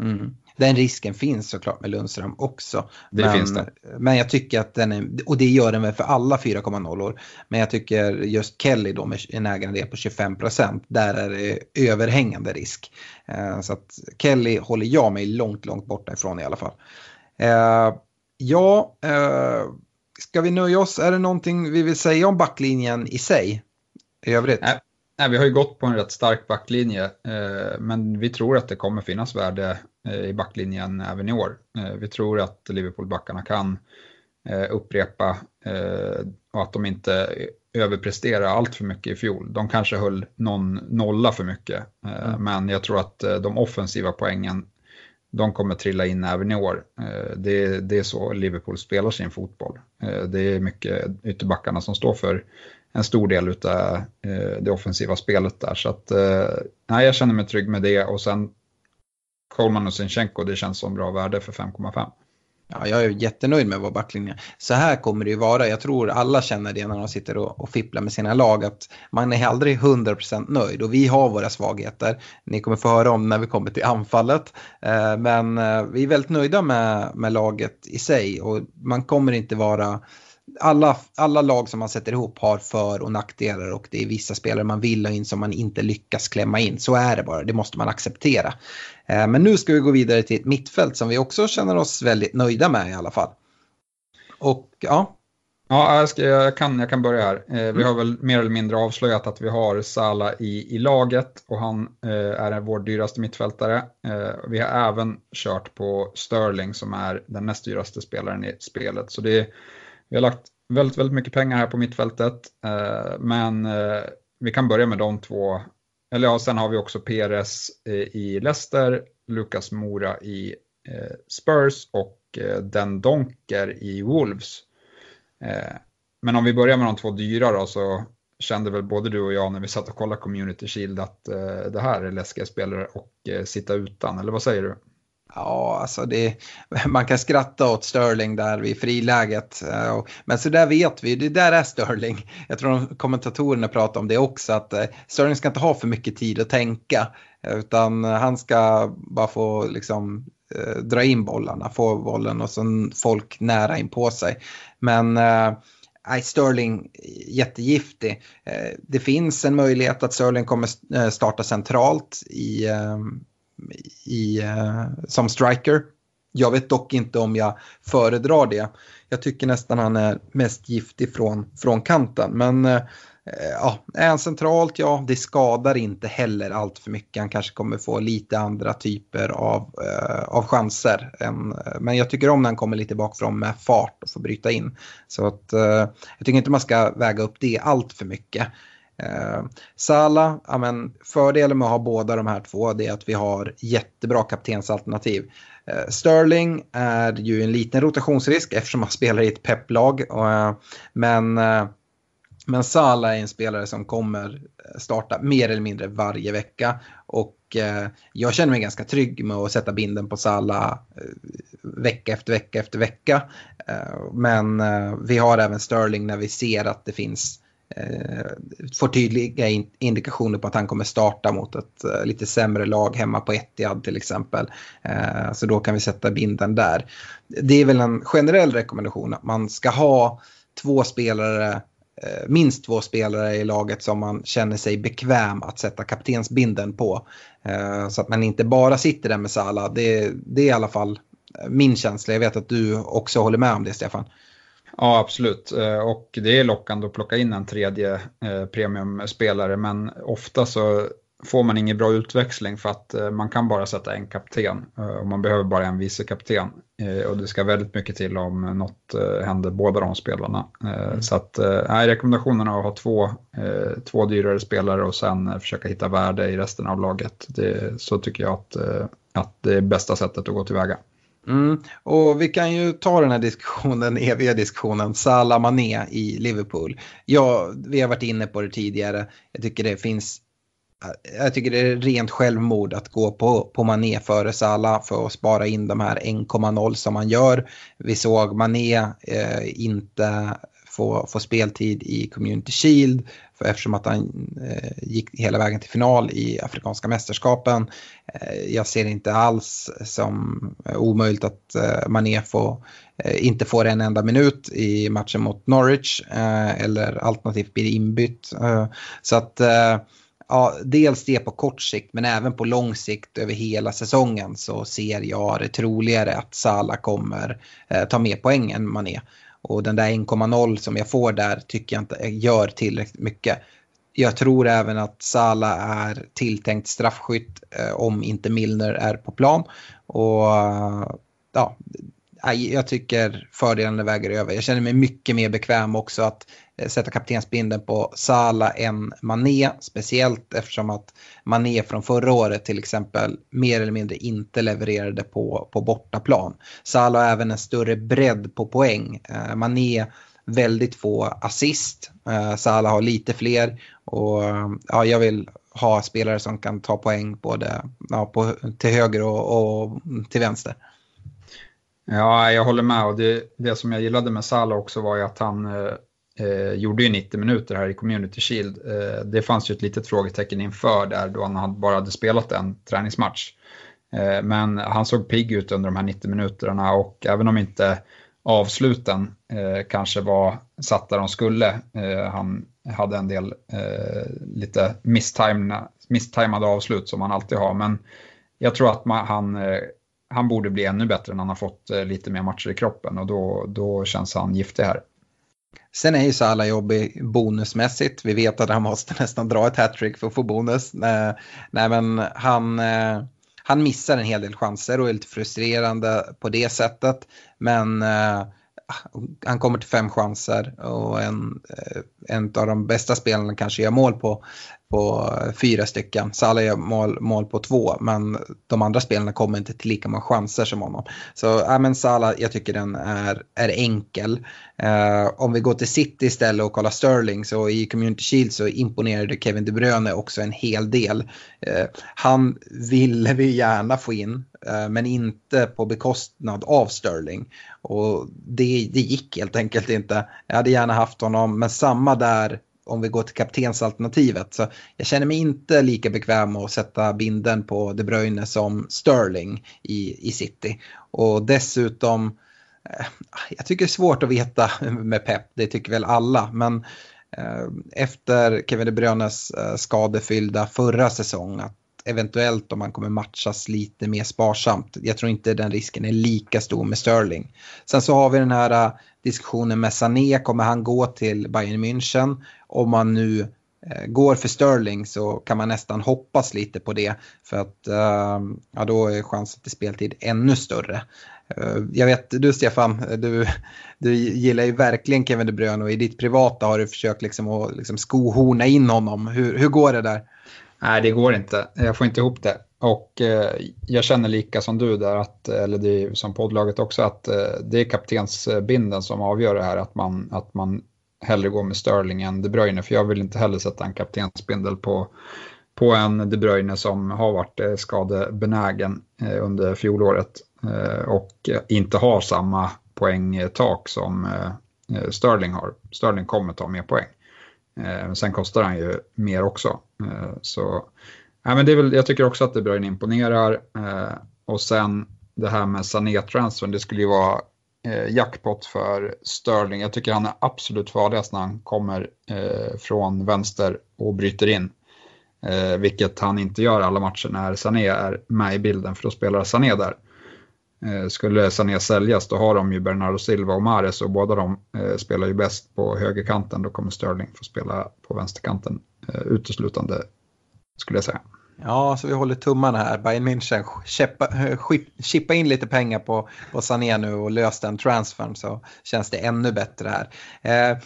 Mm. Den risken finns såklart med Lundström också. Det men, finns det. Men jag tycker att den är, och det gör den väl för alla 4,0 år. Men jag tycker just Kelly då med en ägarandel på 25% där är det överhängande risk. Eh, så att Kelly håller jag mig långt, långt borta ifrån i alla fall. Eh, ja, eh, ska vi nöja oss? Är det någonting vi vill säga om backlinjen i sig? I övrigt? Nej, nej vi har ju gått på en rätt stark backlinje, eh, men vi tror att det kommer finnas värde i backlinjen även i år. Eh, vi tror att Liverpool-backarna kan eh, upprepa och att de inte överpresterar allt för mycket i fjol. De kanske höll någon nolla för mycket, mm. men jag tror att de offensiva poängen de kommer trilla in även i år. Eh, det, det är så Liverpool spelar sin fotboll. Eh, det är mycket ytterbackarna som står för en stor del av eh, det offensiva spelet där. Så att, nej, jag känner mig trygg med det och sen Coleman och Sinchenko, det känns som bra värde för 5,5. Ja, jag är jättenöjd med vår backlinje. Så här kommer det ju vara. Jag tror alla känner det när de sitter och, och fipplar med sina lag. Att man är aldrig 100% nöjd och vi har våra svagheter. Ni kommer få höra om när vi kommer till anfallet. Eh, men eh, vi är väldigt nöjda med, med laget i sig och man kommer inte vara alla, alla lag som man sätter ihop har för och nackdelar och det är vissa spelare man vill ha in som man inte lyckas klämma in. Så är det bara, det måste man acceptera. Eh, men nu ska vi gå vidare till ett mittfält som vi också känner oss väldigt nöjda med i alla fall. Och ja. Ja, jag, ska, jag, kan, jag kan börja här. Eh, vi mm. har väl mer eller mindre avslöjat att vi har Sala i, i laget och han eh, är vår dyraste mittfältare. Eh, vi har även kört på Sterling som är den näst dyraste spelaren i spelet. Så det vi har lagt väldigt, väldigt mycket pengar här på mittfältet, eh, men eh, vi kan börja med de två. Eller ja, sen har vi också PRS eh, i Leicester, Lucas Mora i eh, Spurs och eh, Den Donker i Wolves. Men om vi börjar med de två dyra då så kände väl både du och jag när vi satt och kollade Community Shield att det här är läskiga spelare och sitta utan, eller vad säger du? Ja, alltså det, man kan skratta åt Sterling där vid friläget. Eh, men så där vet vi, det där är Sterling. Jag tror kommentatorerna pratar om det också, att eh, Sterling ska inte ha för mycket tid att tänka. Utan han ska bara få liksom eh, dra in bollarna, få bollen och sen folk nära in på sig. Men Nej, Sterling jättegiftig. Det finns en möjlighet att Sterling kommer starta centralt i, i, eh, som striker. Jag vet dock inte om jag föredrar det. Jag tycker nästan han är mest giftig från, från kanten. Men eh, ja, är han centralt, ja det skadar inte heller allt för mycket. Han kanske kommer få lite andra typer av, eh, av chanser. Än, eh, men jag tycker om när han kommer lite bakifrån med fart och får bryta in. Så att, eh, jag tycker inte man ska väga upp det allt för mycket. Eh, Sala, ja, men fördelen med att ha båda de här två är att vi har jättebra kaptensalternativ. Eh, Sterling är ju en liten rotationsrisk eftersom han spelar i ett pepplag. Eh, men, eh, men Sala är en spelare som kommer starta mer eller mindre varje vecka. Och eh, jag känner mig ganska trygg med att sätta binden på Sala eh, vecka efter vecka efter vecka. Eh, men vi har även Sterling när vi ser att det finns Eh, får tydliga indikationer på att han kommer starta mot ett eh, lite sämre lag hemma på Etihad till exempel. Eh, så då kan vi sätta binden där. Det är väl en generell rekommendation att man ska ha två spelare minst två spelare i laget som man känner sig bekväm att sätta kaptensbinden på. Så att man inte bara sitter där med Salah. Det, det är i alla fall min känsla. Jag vet att du också håller med om det Stefan. Ja, absolut. Och det är lockande att plocka in en tredje premiumspelare, men ofta så får man ingen bra utväxling för att eh, man kan bara sätta en kapten eh, och man behöver bara en vice kapten. Eh, och det ska väldigt mycket till om något händer båda de spelarna. Mm. Så att, nej, rekommendationen är att ha två, två dyrare spelare och sen försöka hitta värde i resten av laget. Det, så tycker jag att, att det är bästa sättet att gå tillväga. Mm. Mm. Och vi kan ju ta den här diskussionen, eviga diskussionen, Salah Mané i Liverpool. Ja, vi har varit inne på det tidigare. Jag tycker det finns jag tycker det är rent självmord att gå på, på Mané före Salah för att spara in de här 1,0 som man gör. Vi såg Mané eh, inte få, få speltid i Community Shield eftersom att han eh, gick hela vägen till final i Afrikanska mästerskapen. Eh, jag ser det inte alls som omöjligt att eh, Mané får, eh, inte får en enda minut i matchen mot Norwich eh, eller alternativt blir inbytt. Eh, så att eh, ja, dels det på kort sikt men även på lång sikt över hela säsongen så ser jag det troligare att Salah kommer eh, ta mer poäng än Mané. Och den där 1,0 som jag får där tycker jag inte gör tillräckligt mycket. Jag tror även att Sala är tilltänkt straffskytt eh, om inte Milner är på plan. Och ja, jag tycker fördelarna väger över. Jag känner mig mycket mer bekväm också att Eh, Eh, sätta kaptensbinden på Sala än Mané. Speciellt eftersom att Mané från förra året till exempel mer eller mindre inte levererade på, på bortaplan. Sala har även en större bredd på poäng. Eh, Mané väldigt få assist. Eh, Salah har lite fler. Och ja, jag vill ha spelare som kan ta poäng både ja, på, till höger och, och till vänster. Ja, jag håller med och det, det som jag gillade med Salah också var ju att han eh, eh, gjorde ju 90 minuter här i Community Shield. Eh, det fanns ju ett litet frågetecken inför där då han bara hade spelat en träningsmatch. Eh, men han såg pigg ut under de här 90 minuterna och även om inte avsluten eh, kanske var satt där de skulle, eh, han hade en del eh, lite misstajmade avslut som han alltid har, men jag tror att man, han eh, han borde bli ännu bättre när han har fått eh, lite mer matcher i kroppen och då, då känns han giftig här. Sen är ju Salah jobbig bonusmässigt. Vi vet att han måste (laughs) nästan dra ett hattrick för att få bonus. Eh, nej, men han, eh, han missar en hel del chanser och är lite frustrerande på det sättet. Men eh, han kommer till fem chanser och en, en av de bästa spelarna kanske gör mål på på fyra stycken. Salah gör mål, mål på två men de andra spelarna kommer inte till lika många chanser som honom. Så ja, men Salah, jag tycker den är, är enkel. Eh, om vi går till City istället och kollar Sterling så i Community Shield så imponerade Kevin De Bruyne också en hel del. Eh, han ville vi gärna få in eh, men inte på bekostnad av Sterling. Och det, det gick helt enkelt inte. Jag hade gärna haft honom men samma där om vi går till kaptensalternativet. Så jag känner mig inte lika bekväm med att sätta binden på De Bruyne som Sterling i, i City. Och dessutom, eh, jag tycker det är svårt att veta (laughs) med Pep, det tycker väl alla. Men eh, efter Kevin De Bruynes eh, skadefyllda förra säsong, att eventuellt om han kommer matchas lite mer sparsamt. Jag tror inte den risken är lika stor med Sterling. Sen så har vi den här diskussionen med Sané, kommer han gå till Bayern München? Om man nu eh, går för Sterling så kan man nästan hoppas lite på det. För att eh, ja, då är chansen till speltid ännu större. Eh, jag vet, du Stefan, du, du gillar ju verkligen Kevin De Bruyne och i ditt privata har du försökt liksom att liksom skohorna in honom. Hur, hur går det där? Nej, det går inte. Jag får inte ihop det. Och eh, jag känner lika som du där, att, eller det är som poddlaget också, att eh, det är kaptensbinden som avgör det här, att man, att man hellre gå med Sterling än De Bruyne, för jag vill inte heller sätta en kaptensbindel på, på en De Bruyne som har varit eh, skadebenägen eh, under fjolåret eh, och inte har samma poängtak som Sterling har. Sterling kommer ta mer poäng. Sen kostar han ju mer också. Så Ja, men det är väl, jag tycker också att De Bruyne imponerar. Och sen det här med Sané-transfern, det skulle ju vara Eh, jackpot för Sterling. Jag tycker han är absolut farligast när han kommer eh, från vänster och bryter in. Eh, vilket han inte gör alla matcher när Sané är med i bilden, för då spelar Sané där. Eh, skulle Sané säljas då har de ju Bernardo Silva och Mares och båda de eh, spelar ju bäst på högerkanten. Då kommer Sterling få spela på vänsterkanten eh, uteslutande, skulle jag säga. Ja, så vi håller tummarna här. Bayern München chippa, chippa in lite pengar på, på Sané nu och lös den transfern så känns det ännu bättre här. Eh,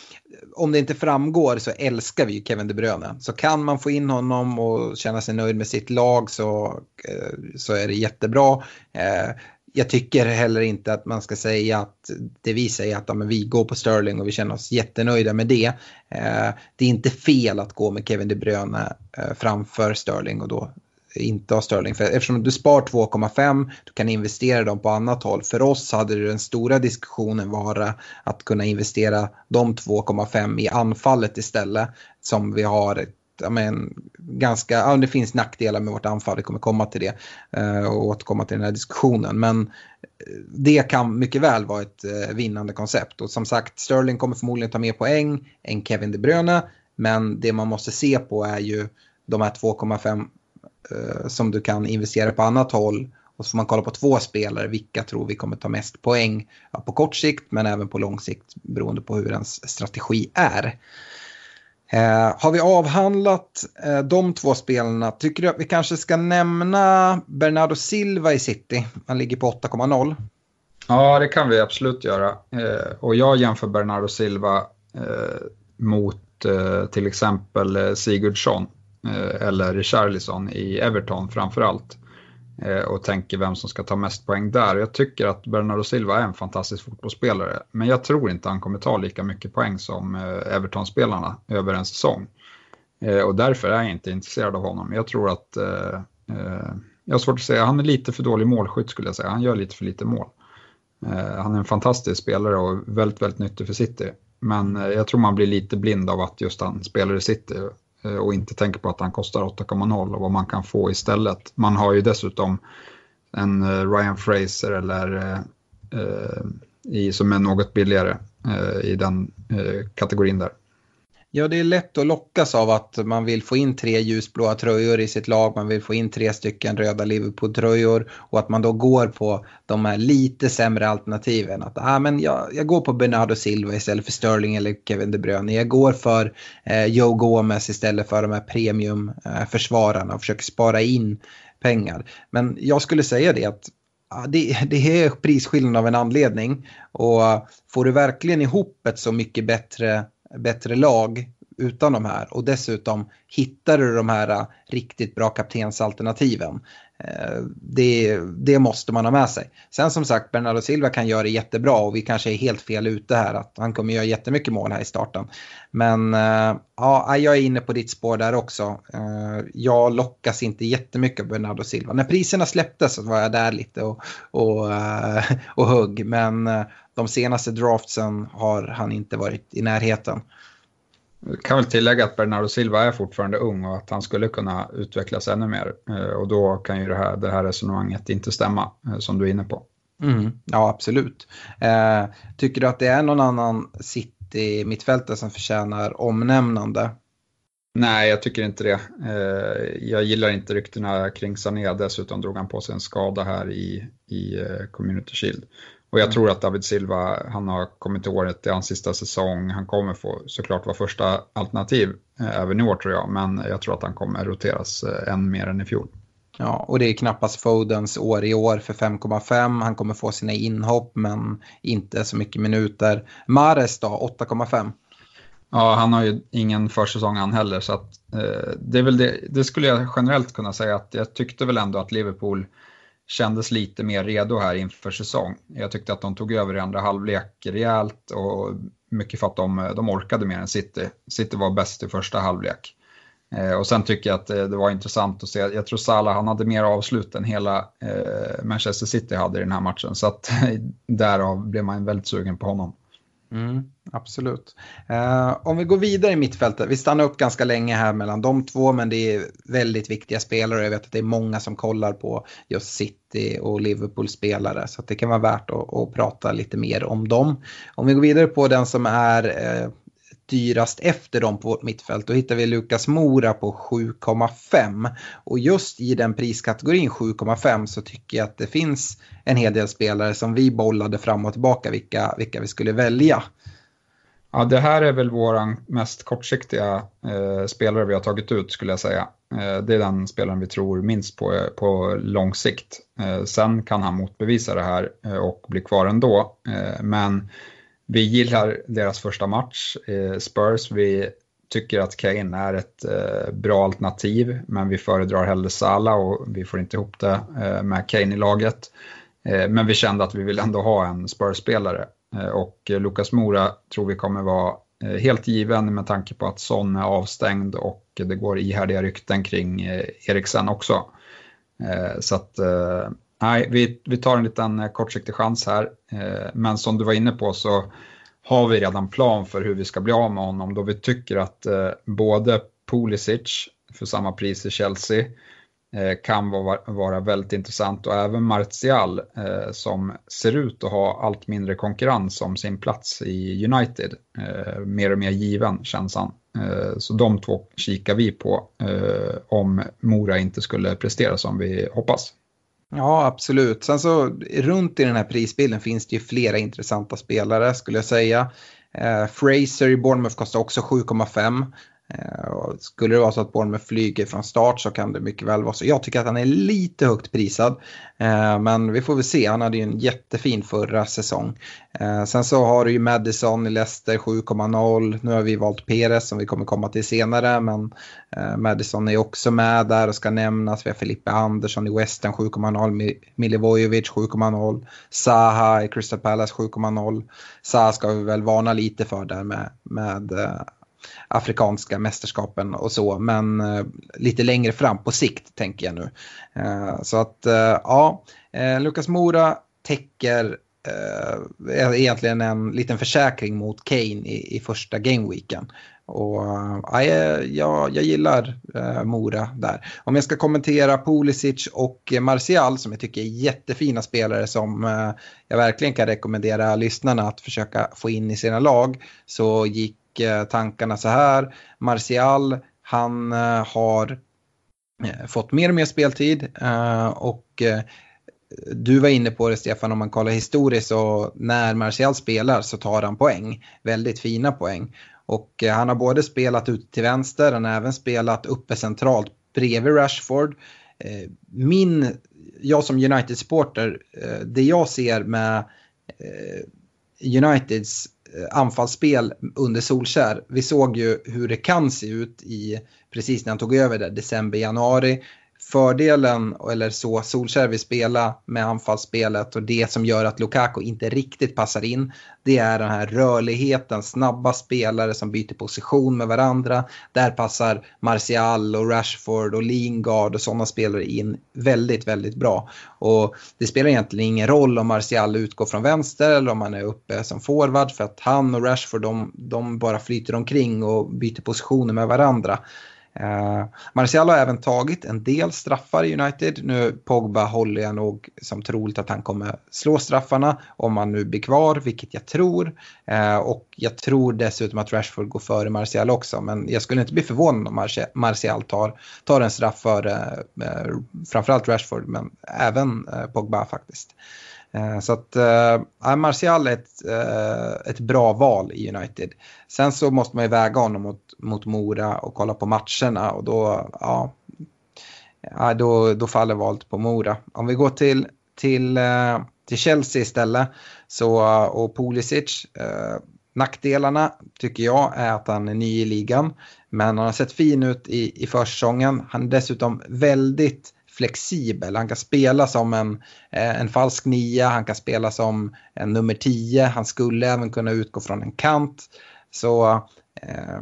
om det inte framgår så älskar vi ju Kevin De Bruyne. Så kan man få in honom och känna sig nöjd med sitt lag så, eh, så är det jättebra. Eh, jag tycker heller inte att man ska säga att det vi säger att ja, men vi går på Sterling och vi känner oss jättenöjda med det. Eh, det är inte fel att gå med Kevin De Bruyne eh, framför Sterling och då inte ha Sterling. För eftersom du spar 2,5 du kan investera dem på annat håll. För oss hade den stora diskussionen vara att kunna investera de 2,5 i anfallet istället. Som vi har ja, men, ganska, ja, det finns nackdelar med vårt anfall, vi kommer komma till det eh, och återkomma till den här diskussionen. Men eh, det kan mycket väl vara ett eh, vinnande koncept. Och som sagt, Sterling kommer förmodligen ta mer poäng än Kevin De Bruyne. Men det man måste se på är ju de här 2,5 eh, som du kan investera på annat håll. Och så får man kolla på två spelare, vilka tror vi kommer ta mest poäng ja, på kort sikt men även på lång sikt beroende på hur ens strategi är. Eh, har vi avhandlat eh, de två spelarna, tycker du att vi kanske ska nämna Bernardo Silva i City? Han ligger på 8,0. Ja, det kan vi absolut göra. Eh, och jag jämför Bernardo Silva eh, mot eh, till exempel eh, Sigurdsson eh, eller Richarlison i Everton framför allt. Eh, och tänker vem som ska ta mest poäng där. Jag tycker att Bernardo Silva är en fantastisk fotbollsspelare, men jag tror inte han kommer ta lika mycket poäng som eh, Everton-spelarna över en säsong. Eh, och därför är jag inte intresserad av honom. Jag tror att, jag har svårt att säga, han är lite för dålig målskytt skulle jag säga, han gör lite för lite mål. Han är en fantastisk spelare och väldigt, väldigt nyttig för City. Men jag tror man blir lite blind av att just han spelar i City Eh, och inte tänker på att han kostar 8,0 och vad man kan få istället. Man har ju dessutom en eh, Ryan Fraser eller eh, eh, i, som är något billigare eh, i den eh, kategorin där. Ja, det är lätt att lockas av att man vill få in tre ljusblåa tröjor i sitt lag, man vill få in tre stycken röda Liverpool-tröjor och att man då går på de här lite sämre alternativen. Att ah, men jag, jag går på Bernardo Silva istället för Sterling eller Kevin De Bruyne. Jag går för eh, Joe Gomez istället för de här premiumförsvararna och försöker spara in pengar. Men jag skulle säga det att ah, det, det är prisskillnad av en anledning och får du verkligen ihop ett så mycket bättre bättre lag utan de här och dessutom hittar du de här äh, riktigt bra kaptensalternativen. Eh, det, det måste man ha med sig. Sen som sagt, Bernardo Silva kan göra det jättebra och vi kanske är helt fel ute här att han kommer göra jättemycket mål här i starten. Men eh, ja, jag är inne på ditt spår där också. Eh, jag lockas inte jättemycket av Bernardo Silva. När priserna släpptes så var jag där lite och, och, och hugg. Men de senaste draftsen har han inte varit i närheten. Jag kan väl tillägga att Bernardo Silva är fortfarande ung och att han skulle kunna utvecklas ännu mer. Eh, och då kan ju det här, det här resonemanget inte stämma, eh, som du är inne på. Mm, ja, absolut. Eh, tycker du att det är någon annan City-mittfältare som förtjänar omnämnande? Nej, jag tycker inte det. Eh, jag gillar inte ryktena kring Sané. Dessutom drog han på sig en skada här i, i eh, Community Shield. Och jag mm. tror att David Silva, han har kommit till året, det är hans sista säsong. Han kommer få såklart vara första alternativ eh, även i år tror jag, men jag tror att han kommer roteras eh, än mer än i fjol. Ja, och det är knappast Fodens år i år för 5,5. Han kommer få sina inhopp men inte så mycket minuter. Mares då, 8,5. Ja, han har ju ingen försäsong han heller så att eh, det är väl det, det skulle jag generellt kunna säga att jag tyckte väl ändå att Liverpool kändes lite mer redo här inför säsong. Jag tyckte att de tog över i andra halvlek rejält och mycket för att de, de orkade mer än City. City var bäst i första halvlek. Eh, och sen tycker jag att det, det var intressant att se, jag tror Salah han hade mer avslut än hela eh, Manchester City hade i den här matchen. Så att (laughs) därav blev man väldigt sugen på honom. Mm. absolut. Eh, om vi går vidare i mittfältet, vi stannar upp ganska länge här mellan de två men det är väldigt viktiga spelare jag vet att det är många som kollar på just City och Liverpool-spelare så det kan vara värt att, att, prata lite mer om dem. Om vi går vidare på den som är eh, dyrast efter dem på vårt mittfält. Då hittar vi Lukas Mora på 7,5. Och just i den priskategorin 7,5 så tycker jag att det finns en hel del spelare som vi bollade fram och tillbaka vilka, vilka vi skulle välja. Ja, det här är väl vår mest kortsiktiga eh, spelare vi har tagit ut skulle jag säga. Eh, det är den spelaren vi tror minst på eh, på lång sikt. Eh, sen kan han motbevisa det här eh, och bli kvar ändå. Eh, men vi gillar deras första match, eh, Spurs. Vi tycker att Kane är ett eh, bra alternativ, men vi föredrar hellre Salah och vi får inte ihop det eh, med Kane i laget. Men vi kände att vi vill ändå ha en Spurs-spelare och Lucas Mora tror vi kommer vara helt given med tanke på att Son är avstängd och det går ihärdiga rykten kring Eriksen också. Så att Nej, vi, vi tar en liten eh, kortsiktig chans här. Eh, men som du var inne på så har vi redan plan för hur vi ska bli av med honom då vi tycker att eh, både Pulisic för samma pris i Chelsea kan vara, vara väldigt intressant och även Martial som ser ut att ha allt mindre konkurrens om sin plats i United. mer och mer given känns han. så de två kikar vi på om Mora inte skulle prestera som vi hoppas. Ja, absolut. Sen så runt i den här prisbilden finns det ju flera intressanta spelare skulle jag säga. Eh, Fraser i Bournemouth kostar också 7,5. Eh, skulle det vara så att Bournemouth flyger från start så kan det mycket väl vara så. Jag tycker att han är lite högt prisad. Eh, men vi får väl se, han hade ju en jättefin förra säsong. Eh, sen så har du ju Madison i Leicester 7,0. Nu har vi valt Perez som vi kommer komma till senare. Men Madison är också med där och ska nämnas. Vi har Felipe Andersson i Western 7,0. Milivojevic 7,0. Saha i Crystal Palace 7,0. Saha ska vi väl varna lite för där med, med afrikanska mästerskapen och så. Men eh, lite längre fram på sikt tänker jag nu. Eh, så att eh, ja, Lukas Mora täcker egentligen en liten försäkring mot Kane i, i första gameweeken. Och ja, jag, jag gillar eh, Mora där. Om jag ska kommentera Pulisic och Martial som jag tycker är jättefina spelare som eh, jag verkligen kan rekommendera lyssnarna att försöka få in i sina lag så gick Eh, tankarna så här. Martial, han eh, har eh, fått mer och mer speltid och du var inne på det Stefan, om man kollar historiskt så när Martial spelar så tar han poäng. Väldigt fina poäng. Och han har både spelat ut till vänster, han har även spelat uppe centralt bredvid Rashford. Min, jag som United-supporter, det jag ser med Uniteds Eh, anfallsspel under Solskär. Vi såg ju hur det kan se ut i precis när han tog över där, december, januari fördelen, eller så Solskjaer vill spela med anfallsspelet och det som gör att Lukaku inte riktigt passar in, det är den här rörligheten, snabba spelare som byter position med varandra. Där passar Martial och Rashford och Lingard och sådana spelare in väldigt, väldigt bra. Och det spelar egentligen ingen roll om Martial utgår från vänster eller om han är uppe som forward för att han och Rashford de, de bara flyter omkring och byter positioner med varandra. Eh, uh, Marcial har även tagit en del straffar i United. Nu Pogba håller jag nog som troligt att han kommer slå straffarna om han nu blir kvar, vilket jag tror. Uh, och jag tror dessutom att Rashford går före Martial också, men jag skulle inte bli förvånad om Martial tar, tar en straff före uh, framförallt Rashford, men även Pogba faktiskt. Eh, så att äh, Martial är ett, äh, ett bra val i United. Sen så måste man ju väga honom mot, mot Mora och kolla på matcherna och då, ja, då, då faller valet på Mora. Om vi går till, till, äh, till Chelsea istället så, och Pulisic. Nackdelarna tycker jag är att han är ny i ligan. Men han har sett fin ut i, i försäsongen. Han är dessutom väldigt flexibel. Han kan spela som en, eh, en falsk nia, han kan spela som en nummer 10, han skulle även kunna utgå från en kant. Så eh,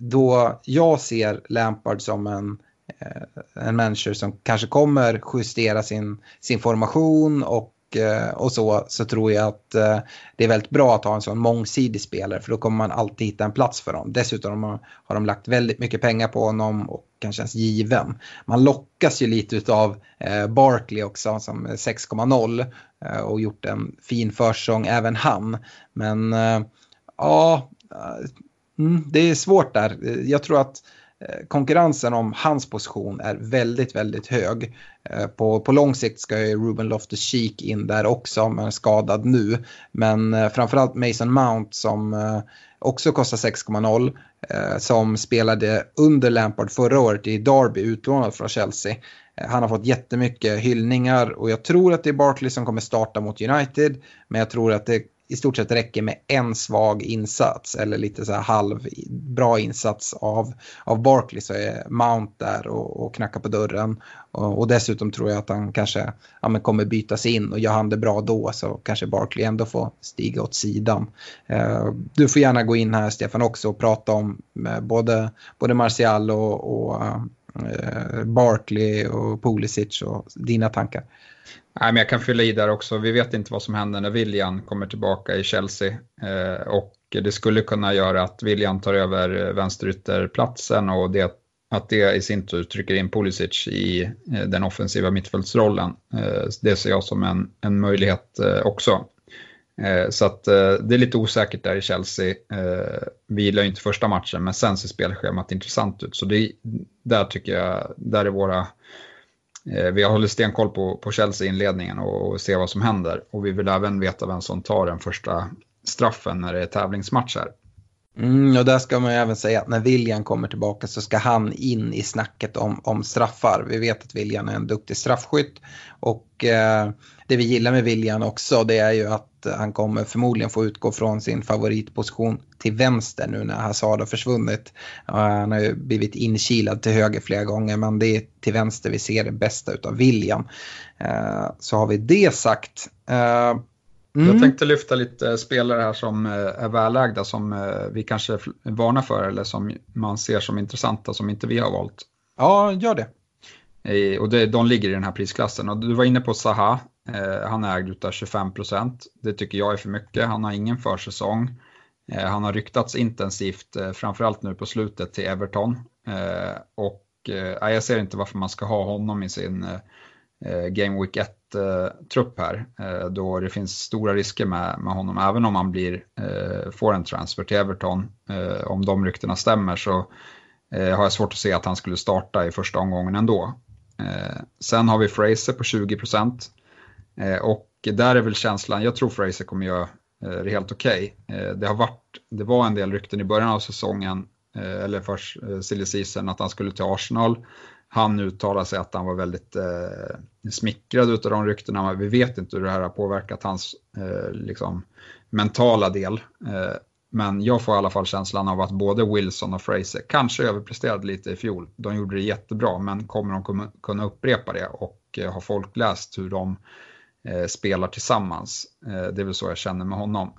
då jag ser Lampard som en, eh, en manager som kanske kommer justera sin, sin formation och Eh, och så, så tror jag att eh, det är väldigt bra att ha en sån mångsidig spelare för då kommer man alltid hitta en plats för dem. Dessutom har de lagt väldigt mycket pengar på honom och kan kännas given. Man lockas ju lite av eh, Barkley också som 6,0 och gjort en fin försäsong även han. Men ja, mm, det är svårt där. Jag tror att konkurrensen om hans position är väldigt, väldigt hög. Eh, på, på lång sikt ska ju Ruben Loftus-Cheek in där också, men är skadad nu. Men eh, framförallt Mason Mount som eh, också kostar 6,0. Eh, som spelade under Lampard förra året i Derby, utlånad från Chelsea. Han har fått jättemycket hyllningar och jag tror att det är Barkley som kommer starta mot United. Men jag tror att det i stort sett räcker med en svag insats eller lite så här halv bra insats av, av Barkley så är Mount där och, och knackar på dörren. Och, och, dessutom tror jag att han kanske ja, kommer bytas in och gör han det bra då så kanske Barkley ändå får stiga åt sidan. Eh, du får gärna gå in här Stefan också och prata om eh, både, både Martial och, och eh, Barkley och Pulisic och dina tankar. Nej, men jag kan fylla i där också. Vi vet inte vad som händer när William kommer tillbaka i Chelsea. Eh, och det skulle kunna göra att William tar över eh, vänsterytterplatsen och det, att det i sin tur trycker in Pulisic i eh, den offensiva mittfältsrollen. Eh, det ser jag som en, en möjlighet eh, också. Eh, så att det är lite osäkert där i Chelsea. vi gillar ju inte första matchen, men sen ser spelschemat intressant ut. Så det, där tycker jag, där är våra Eh, vi har hållit stenkoll på, på Chelsea-inledningen och, och ser vad som händer. Och vi vill även veta vem som tar den första straffen när det är tävlingsmatcher. Mm, och där ska man ju även säga att när William kommer tillbaka så ska han in i snacket om, om straffar. Vi vet att William är en duktig straffskytt och eh, det vi gillar med William också det är ju att han kommer förmodligen få utgå från sin favoritposition till vänster nu när Hazard har försvunnit. Han har ju blivit inkilad till höger flera gånger men det är till vänster vi ser det bästa utav William. Eh, så har vi det sagt. Eh, Mm. Jag tänkte lyfta lite spelare här som eh, är välägda som eh, vi kanske varnar för eller som man ser som intressanta som inte vi har valt. Ja, gör det. Och det, de ligger i den här prisklassen. Och du var inne på Zaha, eh, Eh, han är ägd av 25 procent. Det tycker jag är för mycket. Han har ingen försäsong. Eh, han har ryktats intensivt, eh, framförallt nu på slutet till Everton. och jag ser inte varför man ska ha honom i sin Game Week 1 trupp här då det finns stora risker med, med honom. Även om han blir, får en transfer till Everton, om de ryktena stämmer så har jag svårt att se att han skulle starta i första omgången ändå. Sen har vi Fraser på 20 Eh, och där är väl känslan, jag tror Fraser kommer göra eh, det helt okej. Okay. Det, det var en del rykten i början av säsongen, eller först silly season, att han skulle till Arsenal han uttalade sig att han var väldigt eh, smickrad av de ryktena. Men vi vet inte hur det här har påverkat hans eh, liksom, mentala del. Eh, men jag får i alla fall känslan av att både Wilson och Fraser kanske överpresterade lite i fjol. De gjorde det jättebra, men kommer de kunna upprepa det och eh, har folk läst hur de eh, Eh, spelar tillsammans? Eh, det är väl så jag känner med honom.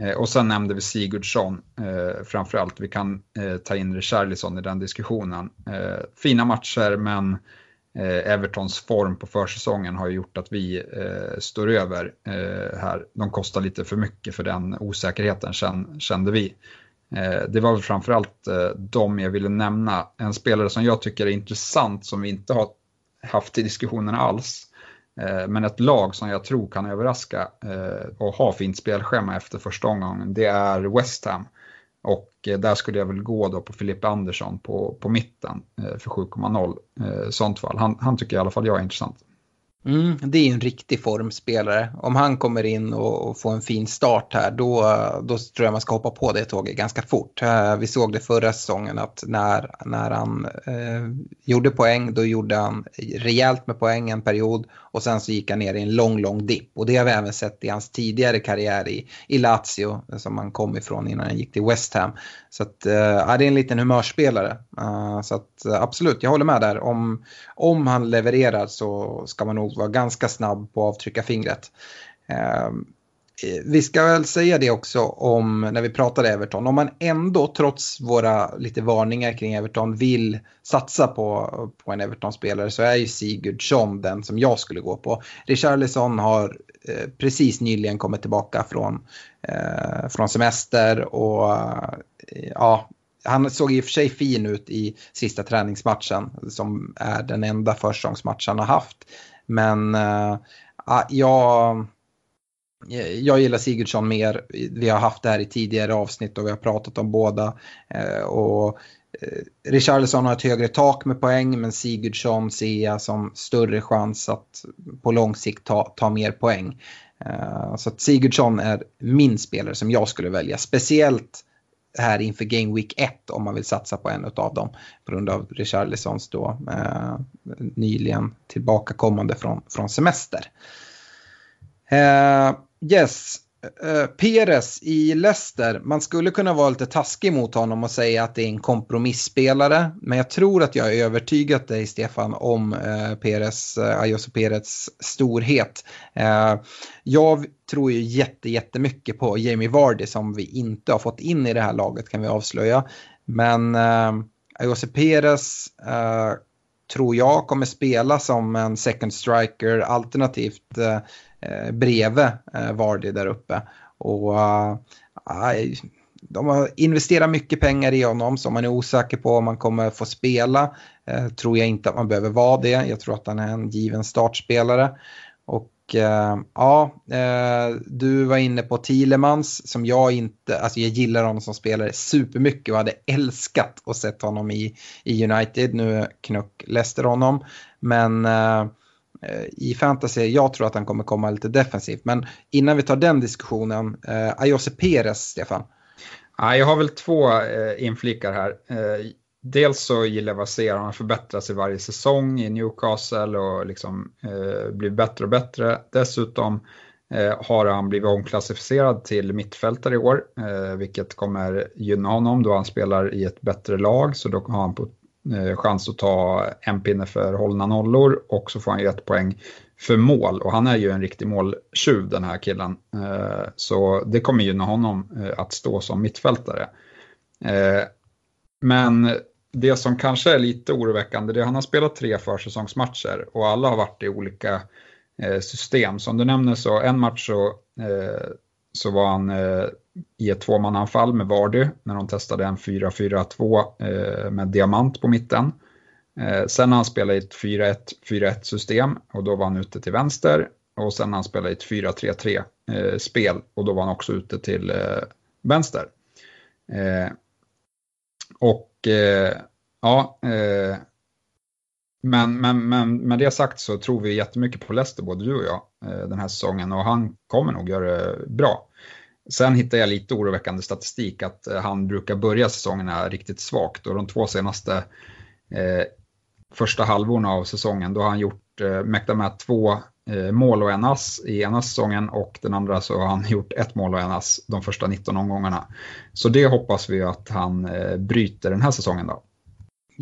Eh, och sen nämnde vi Sigurdsson eh, framförallt. Vi kan eh, ta in Richarlison i den diskussionen. Eh, fina matcher men eh, Evertons form på försäsongen har gjort att vi eh, står över eh, här. De kostar lite för mycket för den osäkerheten kände vi. Eh, det var väl framförallt eh, de jag ville nämna. En spelare som jag tycker är intressant som vi inte har haft i diskussionen alls Eh, men ett lag som jag tror kan överraska eh, och ha fint spelschema efter första omgången, det är West Ham. Och eh, där skulle jag väl gå då på Filippe Andersson på, på mitten för 7,0 sånt fall. Han, han tycker i alla fall jag är intressant. Mm, det är en riktig formspelare. Om han kommer in och, och, får en fin start här då, då tror jag man ska hoppa på det tåget ganska fort. Eh, vi såg det förra säsongen att när, när han eh, gjorde poäng då gjorde han rejält med poäng en period och sen så gick han ner i en lång, lång dipp. Och det har vi även sett i hans tidigare karriär i, i Lazio som han kom ifrån innan han gick till West Ham. Så att, uh, det är en liten humörspelare. Eh, så att absolut, jag håller med där. Om, om han levererar så ska man nog vara ganska snabb på att avtrycka fingret. Ehm, vi ska väl säga det också om när vi pratade Everton. Om man ändå trots våra lite varningar kring Everton vill satsa på, på en Everton-spelare så är ju Sigurdsson den som jag skulle gå på. Richarlison har eh, precis nyligen kommit tillbaka från, eh, från semester och eh, ja, han såg i och för sig fin ut i sista träningsmatchen som är den enda försäsongsmatch han har haft. Men uh, jag, jag gillar Sigurdsson mer. Vi har haft det här i tidigare avsnitt och vi har pratat om båda. Uh, och eh, Richarlison har ett högre tak med poäng men Sigurdsson ser jag som större chans att på lång sikt ta, ta mer poäng. Så att Sigurdsson är min spelare som jag skulle välja. Speciellt här inför Game Week 1 om man vill satsa på en av dem på grund av Richarlisons då eh, nyligen tillbakakommande från, från semester. Eh, yes, Uh, i Leicester, man skulle kunna vara lite taskig mot honom och säga att det är en kompromissspelare. Men jag tror att jag har övertygat dig Stefan om eh, uh, Peres uh, Ayose storhet. Uh, jag tror ju jätte, jättemycket på Jamie Vardy som vi inte har fått in i det här laget kan vi avslöja. Men uh, Ayose tror jag kommer spela som en second striker alternativt eh, bredvid eh, Vardy där uppe. Och eh, de har investerat mycket pengar i honom så man är osäker på om man kommer få spela. Eh, tror jag inte att man behöver vara det. Jag tror att han är en given startspelare. Och eh, ja, eh, du var inne på Thielemans som jag inte, alltså jag gillar honom som spelare supermycket och hade älskat att se honom i, i United. Nu knuck Leicester honom. Men Eh, Eh, i fantasy, jag tror att han kommer komma lite defensivt. Men innan vi tar den diskussionen, eh, Ayose Perez, Stefan? Ja, jag har väl två eh, inflikar här. Eh, dels så gillar jag vad jag ser, han förbättras i varje säsong i Newcastle och liksom eh, blir bättre och bättre. Dessutom eh, har han blivit omklassificerad till mittfältare i år, eh, vilket kommer gynna honom då han spelar i ett bättre lag, så då har han på Eh, chans att ta en pinne för hållna nollor och så får han ju ett poäng för mål och han är ju en riktig måltjuv den här killen. Eh, så det kommer gynna honom eh, att stå som mittfältare. Men det som kanske är lite oroväckande det är att han har spelat tre försäsongsmatcher och alla har varit i olika system. Som du nämner så en match så, så var han eh, i ett tvåmananfall med Vardy när de testade en 4-4-2 eh, med diamant på mitten. Eh, sen har han spelat i ett 4-1-4-1 system och då var han ute till vänster. Och sen har han spelat i ett 4-3-3 eh, spel och då var han också ute till eh, vänster. Eh, och ja, men, men, men med det sagt så tror vi jättemycket på Leicester, både du och jag, Eh, den här säsongen och han kommer nog göra det bra. Sen hittar jag lite oroväckande statistik att eh, han brukar börja säsongerna riktigt svagt och de två senaste eh, första halvorna av säsongen då har han gjort, eh, mäktat med två eh, mål och en ass i ena säsongen och den andra så har han (laughs) gjort ett mål och en ass de första 19 omgångarna. Så det hoppas vi att han eh, bryter den här säsongen då.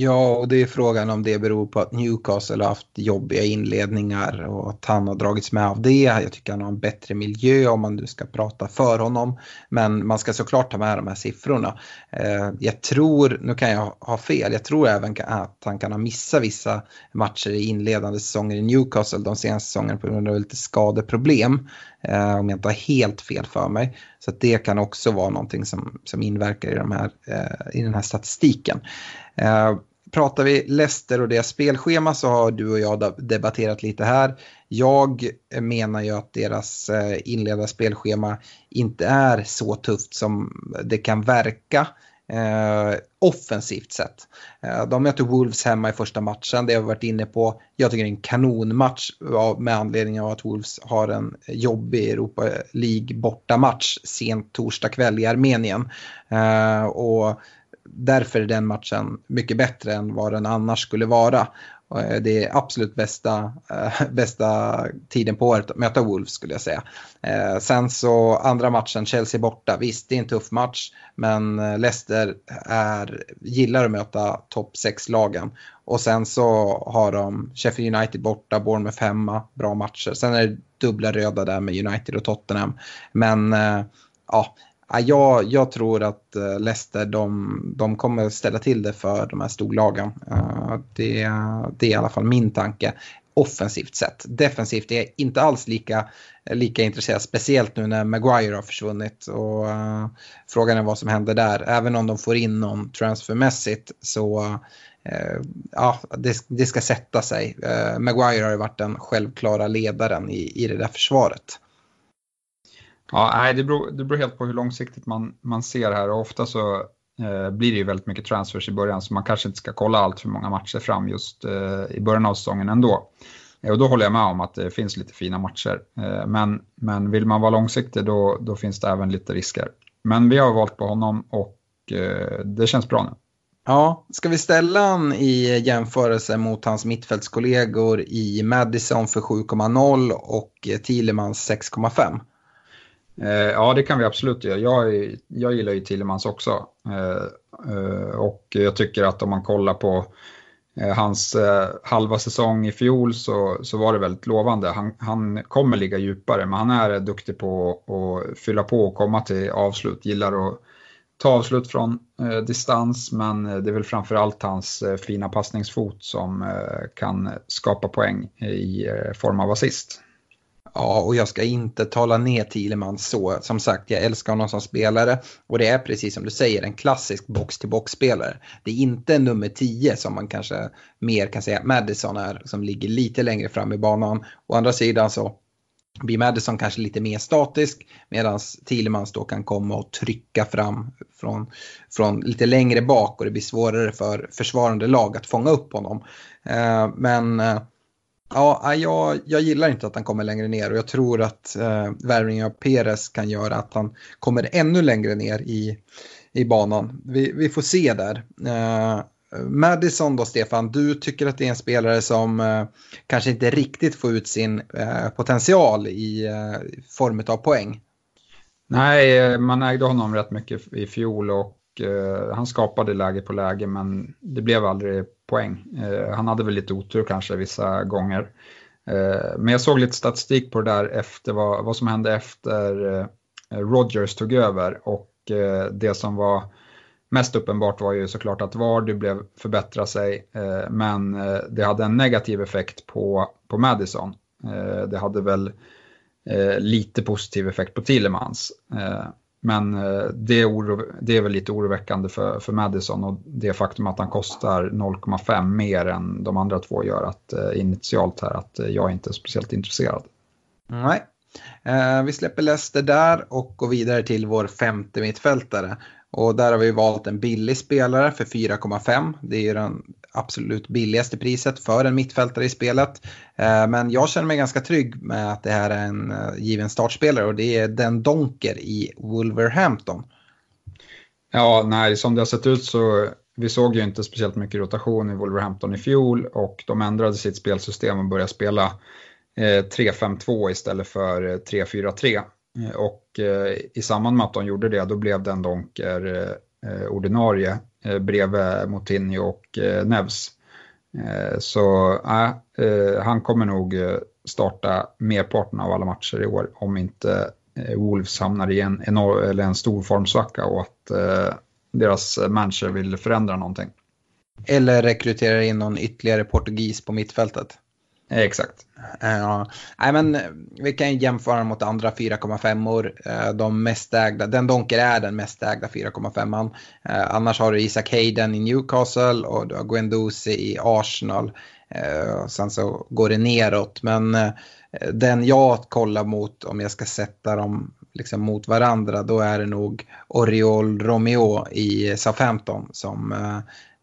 Ja, och det är frågan om det beror på att Newcastle har haft jobbiga inledningar och att han har dragits med av det. Jag tycker han har en bättre miljö om man nu ska prata för honom. Men man ska såklart ta med de här siffrorna. Eh, jag tror, nu kan jag ha fel, jag tror även att han kan ha missat vissa matcher i inledande säsonger i Newcastle de senaste säsongerna på grund av lite skadeproblem. Eh, om jag inte har helt fel för mig. Så det kan också vara någonting som, som inverkar i, de här, eh, i den här statistiken. Pratar vi Leicester och deras spelschema så har du och jag debatterat lite här. Jag menar ju att deras eh, inledda spelschema inte är så tufft som det kan verka. Eh, offensivt sett. Eh, de möter Wolves hemma i första matchen, det har vi varit inne på. Jag tycker det är en kanonmatch med anledning av att Wolves har en jobbig Europa League bortamatch sent torsdag kväll i Armenien. Eh, och därför är den matchen mycket bättre än vad den annars skulle vara. Eh, det är absolut bästa, äh, (laughs) bästa tiden på året att möta Wolves skulle jag säga. Eh, sen så andra matchen, Chelsea borta. Visst, det är en tuff match. Men Leicester är, gillar att möta topp 6-lagen. Och sen så har de Sheffield United borta, Bournemouth hemma, bra matcher. Sen är det dubbla röda där med United och Tottenham. Men äh, ja, jag, jag tror att eh, Leicester de, de kommer ställa till det för de här storlagen. Eh, det, det är i alla fall min tanke offensivt sett. Defensivt är jag inte alls lika, lika intresserad, speciellt nu när Maguire har försvunnit. Och, uh, frågan är vad som händer där. Även om de får in någon transfermässigt så uh, ja, det, det, ska sätta sig. Uh, Maguire har ju varit den självklara ledaren i, i det där försvaret. Ja, nej, det, beror, det beror helt på hur långsiktigt man, man ser här och ofta så eh, blir det ju väldigt mycket transfers i början så man kanske inte ska kolla allt för många matcher fram just eh, i början av säsongen ändå. Eh, och då håller jag med om att det finns lite fina matcher. Eh, men, men vill man vara långsiktig då, då finns det även lite risker. Men vi har valt på honom och eh, det känns bra nu. Ja, ska vi ställa han i jämförelse mot hans mittfältskollegor i Madison för 7,0 och Thielemans 6,5? Eh, ja, det kan vi absolut göra. Jag, jag gillar ju Tillemans också. Eh, eh, och jag tycker att om man kollar på hans halva säsong i fjol så, så var det väldigt lovande. Han, han kommer ligga djupare, men han är duktig på att fylla på och komma till avslut. Gillar att ta avslut från distans, men det är väl framförallt hans fina passningsfot som kan skapa poäng i form av assist. Ja, och jag ska inte tala ner Thielemans så. Som sagt, jag älskar honom som spelare. Och det är precis som du säger, en klassisk box-till-box-spelare. Det är inte nummer 10 som man kanske mer kan säga att Madison är, som ligger lite längre fram i banan. Å andra sidan så blir Madison kanske lite mer statisk medan Thielemans då kan komma och trycka fram från, från lite längre bak och det blir svårare för försvarande lag att fånga upp honom. Eh, men eh, Ja, jag, jag gillar inte att han kommer längre ner och jag tror att eh, värvningen av Perez kan göra att han kommer ännu längre ner i, i banan. Vi, vi får se där. Eh, Madison då Stefan, du tycker att det är en spelare som eh, kanske inte riktigt får ut sin eh, potential i eh, form av poäng. Nej, eh, man ägde honom rätt mycket i fjol och eh, han skapade läge på läge men det blev aldrig poäng. Eh, han hade väl lite otur kanske vissa gånger. Eh, men jag såg lite statistik på det där efter vad, vad som hände efter eh, Rogers tog över och eh, det som var mest uppenbart var ju såklart att Vardy blev förbättra sig eh, men eh, det hade en negativ effekt på, på Madison. Det hade väl lite positiv effekt på Tillemans. Men eh, det är, oro, det är väl lite oroväckande för, för Madison och det faktum att han kostar 0,5 mer än de andra två gör att eh, initialt här att eh, jag inte är speciellt intresserad. Nej, eh, vi släpper Leicester där och går vidare till vår femte mittfältare. Och där har vi valt en billig spelare för 4,5. Det är den absolut billigaste priset för en mittfältare i spelet. Eh, men jag känner mig ganska trygg med att det här är en eh, given startspelare och det är Den Donker i Wolverhampton. Ja, nej, som det har sett ut så vi såg ju inte speciellt mycket rotation i Wolverhampton i fjol och de ändrade sitt spelsystem och började spela eh, 3-5-2 istället för 3-4-3. Eh, och eh, i samband med att de gjorde det då blev den Donker eh, ordinarie eh, bredvid Moutinho och eh, Neves. Eh, så äh, han kommer nog starta merparten av alla matcher i år om inte Wolves hamnar i en, en, eller en stor formsvacka och att eh, deras manager vill förändra någonting. Eller rekrytera in någon ytterligare portugis på mittfältet. Exakt. Uh, nej men eh, vi kan jämföra mot andra 4,5-or. Uh, eh, de mest ägda, den Donker är den mest ägda 4,5an. Uh, annars har du Isaac Hayden i Newcastle och du har Guendouzi i Arsenal. Uh, sen så går det neråt. Men den jag kollar mot om jag ska sätta dem liksom mot varandra då är det nog Oriol Romeo i Southampton som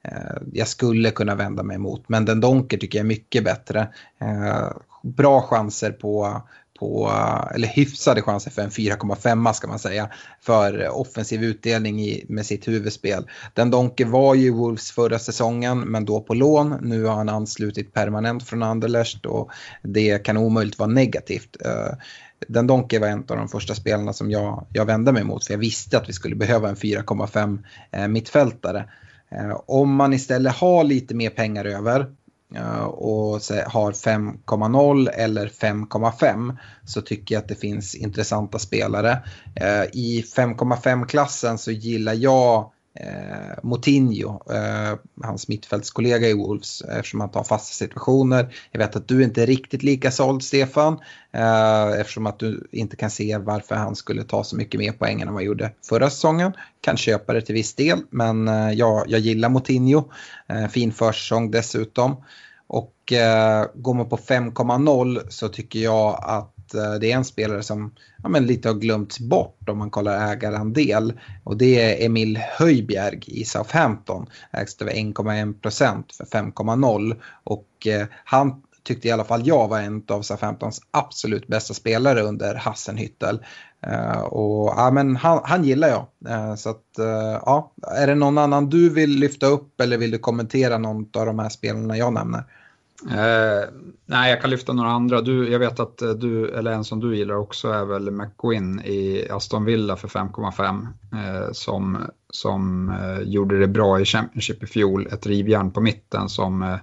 Eh, jag skulle kunna vända mig emot. Men den Donker tycker jag är mycket bättre. Eh, bra chanser på, på, eller hyfsade chanser för en 4,5 ska man säga, för offensiv utdelning i, med sitt huvudspel. Den Donke var ju Wolves förra säsongen, men då på lån. Nu har han anslutit permanent från Anderlecht och det kan omöjligt vara negativt. Eh, den Donke var en av de första spelarna som jag, jag vände mig mot för jag visste att vi skulle behöva en 4,5 eh, mittfältare. Eh, om man istället har lite mer pengar över eh, och har 5,0 eller 5,5 så tycker jag att det finns intressanta spelare. Eh, I 5,5-klassen så gillar jag eh, Moutinho, eh, hans mittfältskollega i Wolves, eftersom han tar fasta situationer. Jag vet att du inte är riktigt lika såld Stefan, eh, eftersom att du inte kan se varför han skulle ta så mycket mer poäng än vad han gjorde förra säsongen. Kan köpa det till viss del, men eh, jag, jag gillar Moutinho. Eh, fin försäsong dessutom. Och eh, går man på 5,0 så tycker jag att Eh, det är en spelare som ja, men lite har glömts bort om man kollar ägarandel. Och det är Emil Höjbjerg i Southampton. Ägs över 1,1 procent för 5,0. Och eh, han tyckte i alla fall jag var en av Southamptons absolut bästa spelare under Hassenhüttel. Uh, och ja, men han, han gillar jag. Uh, så att, uh, ja, är det någon annan du vill lyfta upp eller vill du kommentera någon av de här spelarna jag nämner? Eh, nej, jag kan lyfta några andra. Du, jag vet att eh, du, eller en som du gillar också är väl McQuinn i Aston Villa för 5,5 eh, som, som eh, gjorde det bra i Championship i fjol. Ett rivjärn på mitten som eh,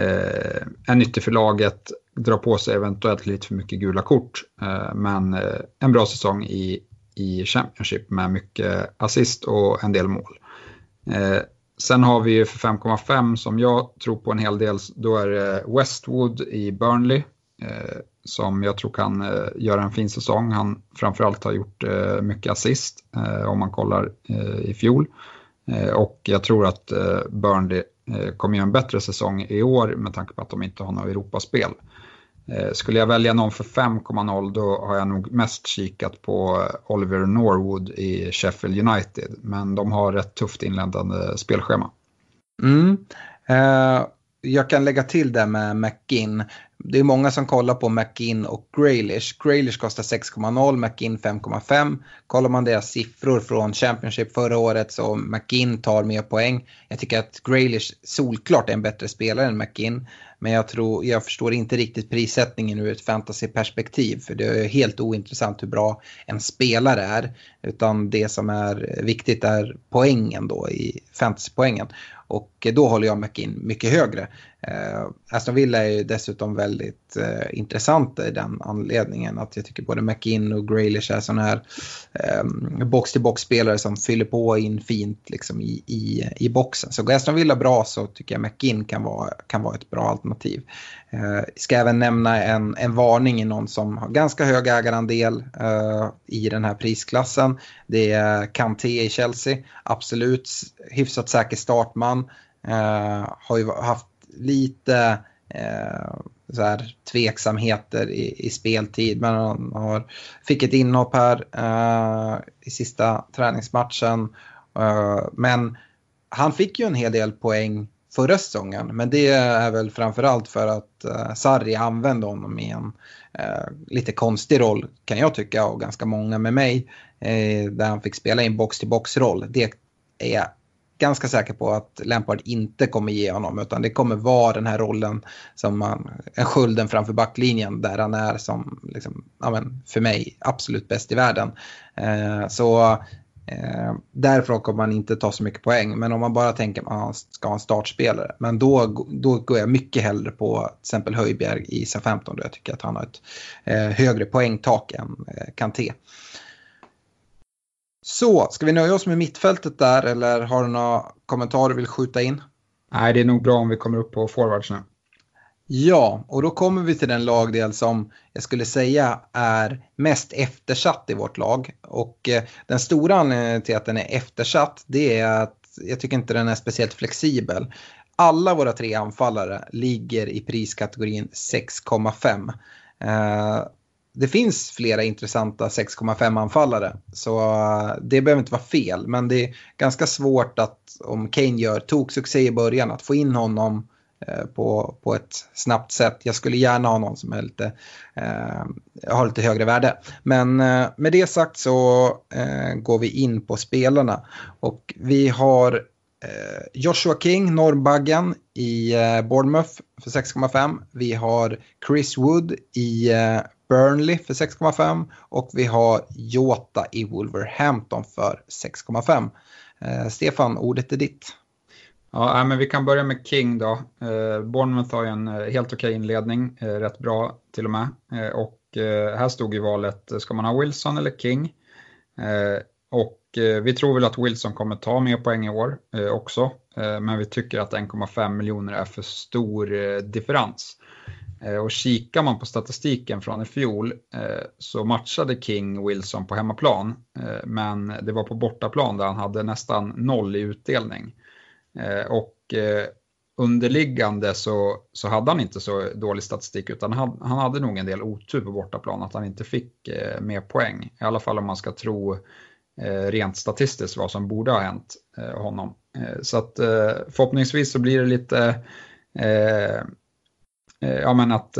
eh, är nyttig för laget, drar på sig eventuellt lite för mycket gula kort. Eh, men eh, en bra säsong i, i Championship med mycket assist och en del mål. Eh, Sen har vi ju för 5,5 som jag tror på en hel del, då är det Westwood i Burnley eh, som jag tror kan eh, göra en fin säsong. Han framförallt har gjort eh, mycket assist eh, om man kollar eh, i fjol. Eh, och jag tror att eh, Burnley eh, kommer göra en bättre säsong i år med tanke på att de inte har något Europaspel. Eh, Eh, skulle jag välja någon för 5,0 då har jag nog mest kikat på Oliver Norwood i Sheffield United. Men de har ett tufft inledande spelschema. Mm. Eh, jag kan lägga till det med McGinn. Det är många som kollar på McGinn och Graylish. Graylish kostar 6,0, McGinn 5,5. Kollar man deras siffror från Championship förra året så McGinn tar mer poäng. Jag tycker att Graylish solklart är en bättre spelare än McGinn. Men jag, tror, jag förstår inte riktigt prissättningen ur ett fantasyperspektiv. För det är helt ointressant hur bra en spelare är. Utan det som är viktigt är poängen då i fantasypoängen. Och då håller jag McIn mycket högre. Eh, Aston Villa är ju dessutom väldigt eh, intressanta i den anledningen att jag tycker både McIn och Graylish är sådana här eh, box-till-box-spelare som fyller på in fint liksom, i, i, i boxen. Så går Aston Villa bra så tycker jag McIn kan vara, kan vara ett bra alternativ. Eh, ska även nämna en, en varning i någon som har ganska hög ägarandel eh, i den här prisklassen. Det är Kanté i Chelsea, absolut hyfsat säker startman. Eh, har ju haft lite eh, så här, tveksamheter i, i speltid. Men han har, fick ett inhopp här eh, i sista träningsmatchen. Eh, men han fick ju en hel del poäng förra säsongen. Men det är väl framförallt för att eh, Sarri använde honom i en eh, lite konstig roll kan jag tycka och ganska många med mig. Eh, där han fick spela i en box-till-box-roll. Det är jag ganska säker på att Lampard inte kommer ge honom utan det kommer vara den här rollen som man, en skölden framför backlinjen där han är som, liksom, ja, men för mig, absolut bäst i världen. Eh, så eh, därifrån kommer man inte ta så mycket poäng. Men om man bara tänker att man ska ha en startspelare, men då, då går jag mycket hellre på till exempel Höjbjerg i SA-15 då jag tycker att han har ett eh, högre poängtak än eh, Kanté. Så, ska vi nöja oss med mittfältet där eller har du några kommentarer du vill skjuta in? Nej, det är nog bra om vi kommer upp på forwards nu. Ja, och då kommer vi till den lagdel som jag skulle säga är mest eftersatt i vårt lag. Och eh, den stora anledningen till att den är eftersatt det är att jag tycker inte den är speciellt flexibel. Alla våra tre anfallare ligger i priskategorin 6,5 eh, det finns flera intressanta 6,5 anfallare. Så eh, det behöver inte vara fel. Men det är ganska svårt att om Kane gör toksuccé i början att få in honom eh, Eh, på, på ett snabbt sätt. Jag skulle gärna ha någon som är lite, eh, har lite högre värde. Men eh, med det sagt så eh, går vi in på spelarna. Och vi har eh, Joshua King, Norrbaggen i eh, Bournemouth för 6,5. Vi har Chris Wood i eh, Burnley för 6,5 och vi har Jota i Wolverhampton för 6,5. Eh, Stefan, ordet är ditt. Ja, men vi kan börja med King då. Eh, Bournemouth har ju en eh, helt okej inledning, eh, rätt bra till och med. Eh, och eh, här stod ju valet, eh, ska man ha Wilson eller King? Eh, och eh, vi tror väl att Wilson kommer ta mer poäng i år också, men vi tycker att 1,5 miljoner är för stor differens. Och kikar man på statistiken från i fjol så matchade King Wilson på hemmaplan, men det var på bortaplan där han hade nästan noll i utdelning. Eh, och eh, underliggande så, så hade han inte så dålig statistik utan han, han hade nog en del otur på bortaplan att han inte fick eh, mer poäng. I alla fall om man ska tro eh, rent statistiskt vad som borde ha hänt honom. Så att förhoppningsvis så blir det lite, ja men att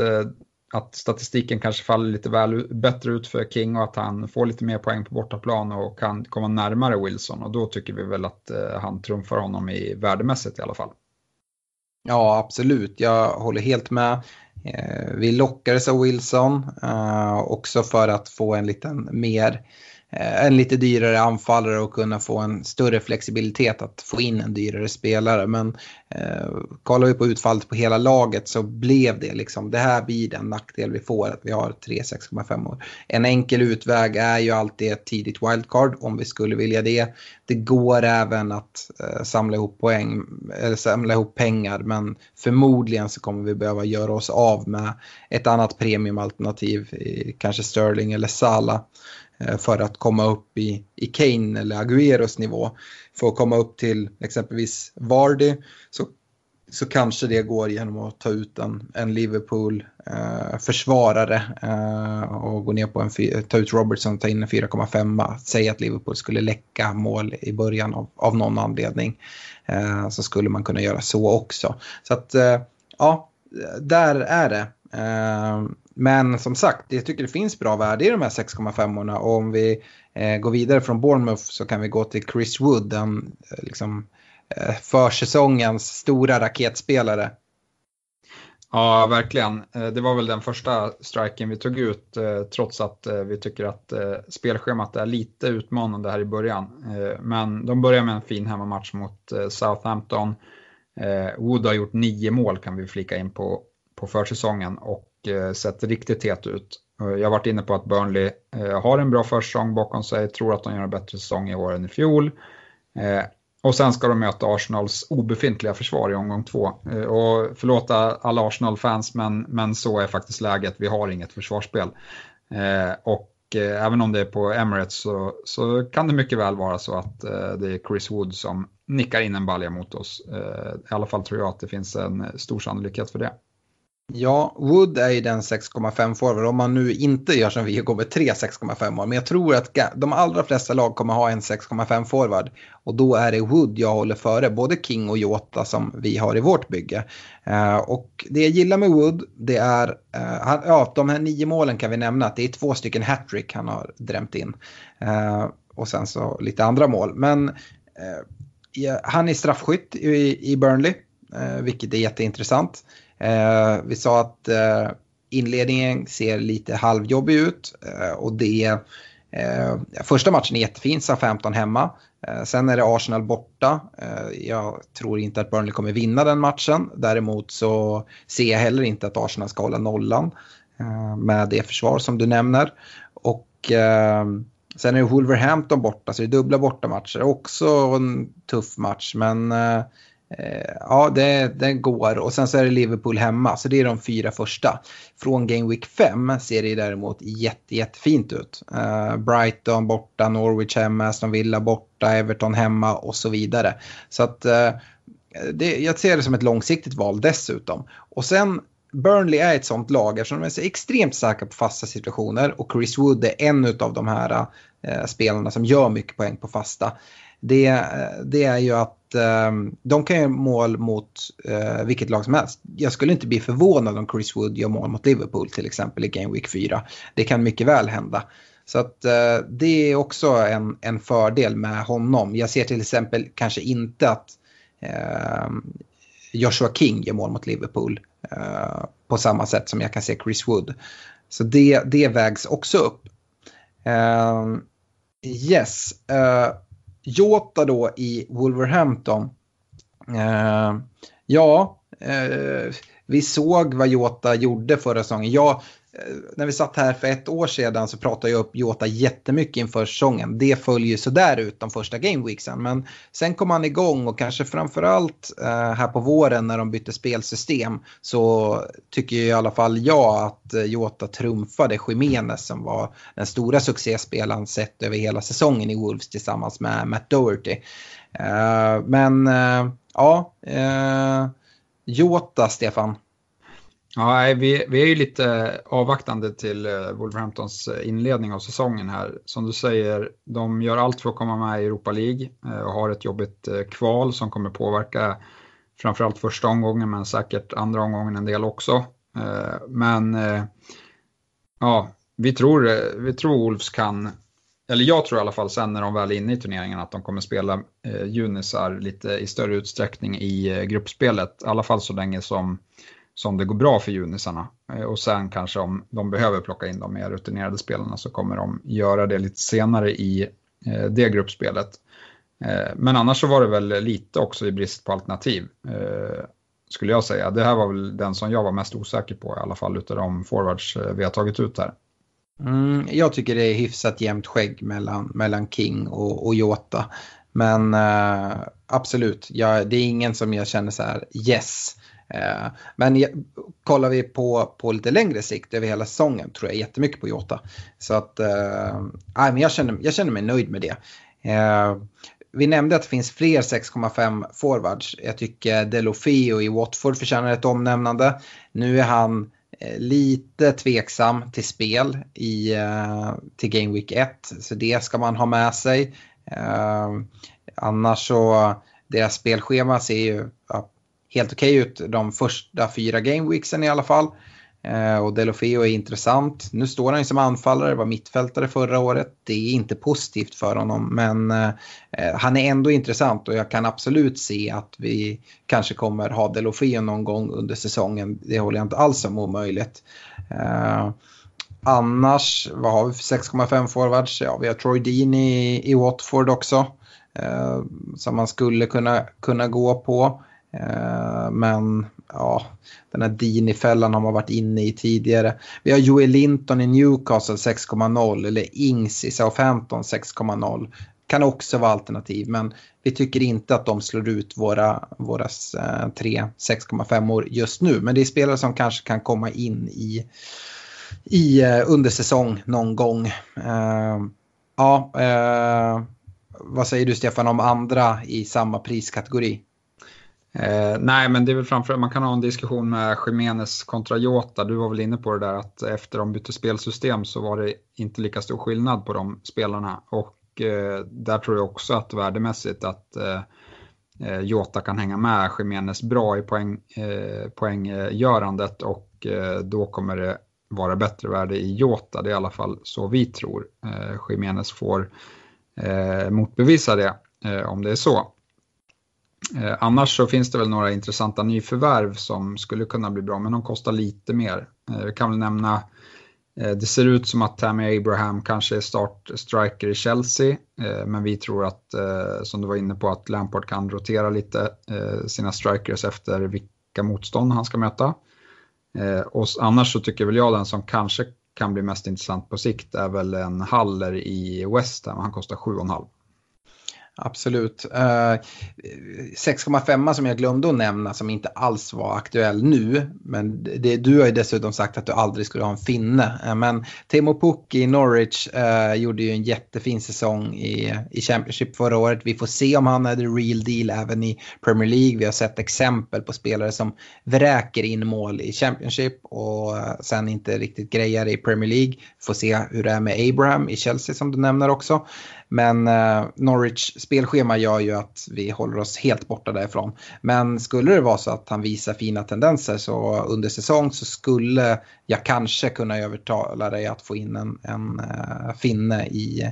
att statistiken kanske faller lite väl bättre ut för King och att han får lite mer poäng på bortaplan och kan komma närmare Wilson och då tycker vi väl att eh, han trumfar honom i värdemässigt i alla fall. Ja, absolut. Jag håller helt med. Eh, vi lockades av Wilson eh, också för att få en liten mer Eh, en lite dyrare anfallare och kunna få en större flexibilitet att få in en dyrare spelare. Men eh, kollar vi på utfallet på hela laget så blev det liksom, det här blir den nackdel vi får att vi har 3 6,5 år. En enkel utväg är ju alltid ett tidigt wildcard om vi skulle vilja det. Det går även att eh, samla ihop poäng, eller samla ihop pengar men förmodligen så kommer vi behöva göra oss av med ett annat premiumalternativ, kanske Sterling eller Salah. Eh, för att komma upp i, i Kane eller Agueros nivå. För att komma upp till exempelvis Vardy så, så kanske det går genom att ta ut en, en Liverpool-försvarare eh, eh, och gå ner på en, ta ut Robertson och ta in en 4,5. Säg att Liverpool skulle läcka mål i början av, av någon anledning. Eh, så skulle man kunna göra så också. Så att eh, ja, där är det. Eh, men som sagt, jag tycker det finns bra värde i de här 6,5orna och om vi eh, går vidare från Bournemouth så kan vi gå till Chris Wood, den eh, liksom, eh, försäsongens stora raketspelare. Ja, verkligen. Eh, det var väl den första striken vi tog ut eh, trots att vi tycker att spelschemat är lite utmanande här i början. Men de börjar med en fin hemmamatch mot Southampton. Wood har gjort nio mål kan vi flika in på, på försäsongen och Eh, sett riktigt het ut. Eh, jag har varit inne på att Burnley eh, har en bra försäsong bakom sig, tror att de gör en bättre säsong i år än i fjol. Och sen ska de möta Arsenals obefintliga försvar i omgång två. Och förlåta alla Arsenal-fans, men, men så är faktiskt läget. Vi har inget försvarsspel. Och även om det är på Emirates så, så kan det mycket väl vara så att det är Chris Wood som nickar in en balja mot oss. I alla fall tror jag att det finns en stor sannolikhet för det. Ja, Wood är ju den 6,5 forward om man nu inte gör som vi och går med tre 6,5 år. Men jag tror att de allra flesta lag kommer ha en 6,5 forward. Och då är det Wood jag håller före, både King och Jota som vi har i vårt bygge. Eh, och det jag gillar med Wood, det är, eh, ja de här nio målen kan vi nämna att det är två stycken hattrick han har drämt in. Eh, och sen så lite andra mål. Men han är straffskytt i, i Burnley, vilket är jätteintressant. Eh, vi sa att eh, inledningen ser lite halvjobbig ut eh, och det eh, första matchen är jättefin, sa 15 hemma. Eh, sen är det Arsenal borta. Eh, jag tror inte att Burnley kommer vinna den matchen. Däremot så ser jag heller inte att Arsenal ska hålla nollan eh, med det försvar som du nämner. Och eh, sen är det Wolverhampton borta, så det är dubbla bortamatcher. Också en tuff match, men Eh, Eh, ja, det, det går och sen så är det Liverpool hemma, så det är de fyra första. Från Game Week 5 ser det däremot jätte, jättefint ut. Uh, Brighton borta, Norwich hemma, Aston Villa borta, Everton hemma och så vidare. Så att uh, det, jag ser det som ett långsiktigt val dessutom. Och sen Burnley är ett sånt lag eftersom de är så extremt säkra på fasta situationer och Chris Wood är en av de här uh, spelarna som gör mycket poäng på fasta. Det, det är ju att Ehm, de kan göra mål mot eh, vilket lag som helst. Jag skulle inte bli förvånad om Chris Wood gör mål mot Liverpool till exempel i Game Week 4. Det kan mycket väl hända. Så att eh, det är också en, en fördel med honom. Jag ser till exempel kanske inte att ehm, Joshua King gör mål mot Liverpool eh, på samma sätt som jag kan se Chris Wood. Så det, det vägs också upp. Ehm, yes. Jota då i Wolverhampton. Eh, ja, eh, vi såg vad Jota gjorde förra säsongen. Jag Eh, när vi satt här för ett år sedan så pratade jag upp Jota jättemycket inför säsongen. Det följer sådär ut de första gameweeksen. Men sen kom han igång och kanske framförallt eh, här på våren när de bytte spelsystem så tycker i alla fall jag att eh, Jota trumfade Jiménez som var den stora succéspelaren sett över hela säsongen i Wolves tillsammans med Matt Doherty. Eh, men eh, ja, eh, Jota, Stefan. Ja, vi, vi är ju lite avvaktande till eh, Wolverhamptons eh, inledning av säsongen här. Som du säger, de gör allt för att komma med i Europa League eh, och har ett jobbigt kval som kommer påverka framförallt första omgången men säkert andra omgången en del också. Men ja, vi tror, vi tror Wolves kan, eller jag tror i alla fall sen när de väl är inne i turneringen att de kommer spela Junisar lite i större utsträckning i gruppspelet. I alla fall så länge som som det går bra för junisarna. Eh, och sen kanske om de behöver plocka in de mer rutinerade spelarna så kommer de göra det lite senare i eh, det gruppspelet. Eh, men annars så var det väl lite också i brist på alternativ. Skulle jag säga. Det här var väl den som jag var mest osäker på i alla fall utav de forwards vi har tagit ut här. Mm, jag tycker det är hyfsat jämnt skägg mellan, mellan King och, och Jota. Men äh, absolut, jag, det är ingen som jag känner så här yes. Eh, men kollar vi på, på lite längre sikt över hela säsongen tror jag jättemycket på Jota. Så att, äh, men jag, känner, jag känner mig nöjd med det. Äh, vi nämnde att det finns fler 6,5 forwards. Jag tycker Delofeo i Watford förtjänar ett omnämnande. Nu är han lite tveksam till spel i, till Game Week 1. Så det ska man ha med sig. Annars så, deras spelschema ser ju helt okej okay ut de första fyra gameweeksen i alla fall. Eh, och Delofeo är intressant. Nu står han ju som anfallare, var mittfältare förra året. Det är inte positivt för honom men eh, eh, han är ändå intressant och jag kan absolut se att vi kanske kommer ha Delofeo någon gång under säsongen. Det håller jag inte alls som omöjligt. Annars, vad har vi för 6,5 forwards? Ja, vi har Troy Dean i, i Watford också. Eh, som man skulle kunna, kunna gå på. Eh, men ja, den här Dini-fällan har man varit inne i tidigare. Vi har Joel Linton i Newcastle 6,0 eller Ings i Southampton 6,0. Kan också vara alternativ men vi tycker inte att de slår ut våra, våra eh, tre 6,5 år just nu. Men det är spelare som kanske kan komma in i, i undersäsong under säsong någon gång. Uh, ja, uh, vad säger du Stefan om andra i samma priskategori? Eh, nej, men det är väl framför man kan ha en diskussion med Jiménez kontra Jota. Du var väl inne på det där att efter de bytte spelsystem så var det inte lika stor skillnad på de spelarna. Och eh, där tror jag också att värdemässigt att eh, eh Jota kan hänga med Jiménez bra i poäng, eh, poänggörandet och eh, då kommer det vara bättre värde i Jota. Det är i alla fall så vi tror. Eh, Jiménez får eh, motbevisa det eh, om det är så. Eh, annars så finns det väl några intressanta nyförvärv som skulle kunna bli bra, men de kostar lite mer. Eh, jag kan väl nämna, eh, det ser ut som att Tammy Abraham kanske är startstriker i Chelsea, eh, men vi tror att, eh, som du var inne på, att Lampard kan rotera lite eh, sina strikers efter vilka motstånd han ska möta. Och annars så tycker väl jag den som kanske kan bli mest intressant på sikt är väl en Haller i West Ham, han kostar 7,5. Absolut. Uh, eh, 6,5 som jag glömde att nämna som inte alls var aktuell nu. Men det, du har ju dessutom sagt att du aldrig skulle ha en finne. Uh, men Timo Pukki i Norwich uh, gjorde ju en jättefin säsong i, i Championship förra året. Vi får se om han är the real deal även i Premier League. Vi har sett exempel på spelare som vräker in mål i Championship och eh, sen inte riktigt grejer i Premier League. Får se hur det är med Abraham i Chelsea som du nämner också. Men eh, Norwich spelschema gör ju att vi håller oss helt borta därifrån. Men skulle det vara så att han visar fina tendenser så under säsong så skulle jag kanske kunna övertala dig att få in en, en uh, finne i,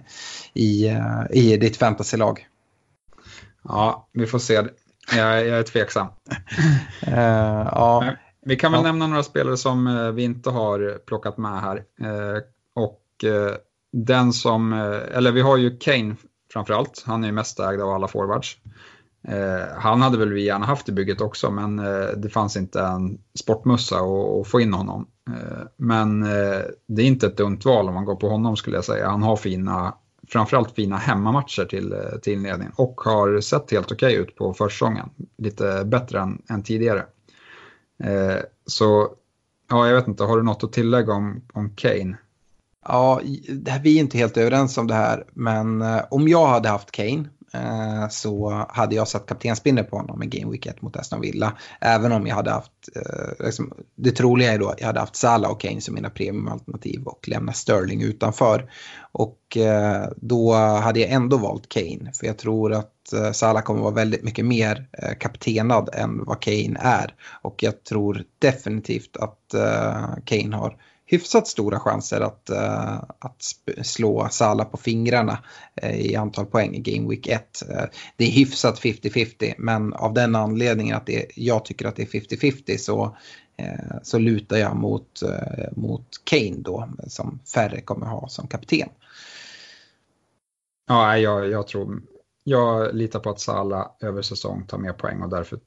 i, uh, i ditt fantasylag. Ja, vi får se. Jag, jag är tveksam. uh, (laughs) ja. Vi kan väl ja. nämna några spelare som vi inte har plockat med här. Och den som, eh, eller vi har ju Kane framförallt. Han är ju mest ägd av alla forwards. Eh, han hade väl vi gärna haft i bygget också, men eh, det fanns inte en sportmussa att få in honom. men det är inte ett dumt val om man går på honom skulle jag säga. Han har fina framförallt fina hemmamatcher till, till inledningen och har sett helt okej okay ut på försäsongen. Lite bättre än, än tidigare. Så ja, jag vet inte, har du något att tillägga om, om Kane? Ja, vi är inte helt överens om det här, men eh, om jag hade haft Kane Eh, så hade jag satt kaptensbindel på honom i Game Week 1 mot Aston Villa. Även om jag hade haft, eh, liksom, det troliga är då att jag hade haft Salah och Kane som mina premiumalternativ och lämnat Sterling utanför. Och eh, då hade jag ändå valt Kane, för jag tror att eh, Salah kommer vara väldigt mycket mer eh, kaptenad än vad Kane är. Och jag tror definitivt att eh, Kane har hyfsat stora chanser att, uh, att slå Sala på fingrarna uh, i antal poäng i Game Week 1. Uh, eh, det är hyfsat 50-50 men av den anledningen att det, jag tycker att det är 50-50 så, så lutar jag mot, mot Kane då som färre kommer ha som kapten. Ja, jag, jag tror jag litar på att Sala över säsong tar mer poäng och därför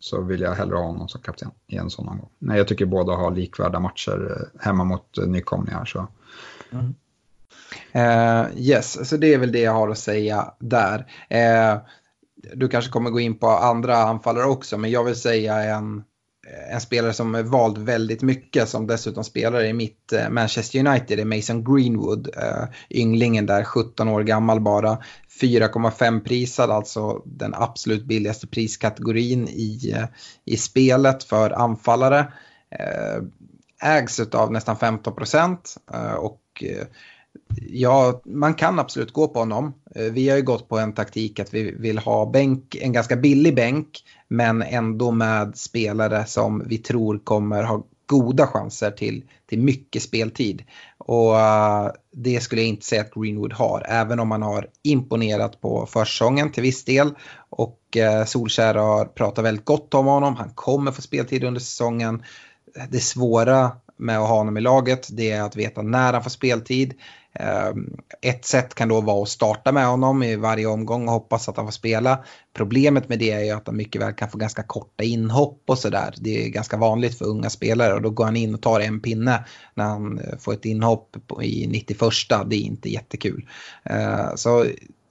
så vill jag hellre ha honom som kapten i en sån omgång. Nej, jag tycker båda har likvärda matcher eh, hemma mot eh, nykomlingar. Så. Mm. Uh, yes, så det är väl det jag har att säga där. Uh, du kanske kommer gå in på andra anfallare också, men jag vill säga en Eh, en spelare som är vald väldigt mycket som dessutom spelar i mitt eh, Manchester United är Mason Greenwood. Eh, ynglingen där, 17 år gammal bara. 4,5 prisad, alltså den absolut billigaste priskategorin i, i spelet för anfallare. Ägs av nästan 15 procent och Ja, man kan absolut gå på honom. Eh, vi har ju gått på en taktik att vi vill ha bänk, en ganska billig bänk men ändå med spelare som vi tror kommer ha goda chanser till, till mycket speltid. Och uh, det skulle jag inte säga att Greenwood har, även om han har imponerat på försäsongen till viss del. Och uh, Solskär har pratat väldigt gott om honom, han kommer få speltid under säsongen. Det svåra med att ha honom i laget det är att veta när han får speltid. Ehm, ett sätt kan då vara att starta med honom i varje omgång och hoppas att han får spela. Problemet med det är ju att han mycket väl kan få ganska korta inhopp och sådär. Det är ganska vanligt för unga spelare och då går han in och tar en pinne när han eh, får ett inhopp i 91. Det är inte jättekul. Ehm, så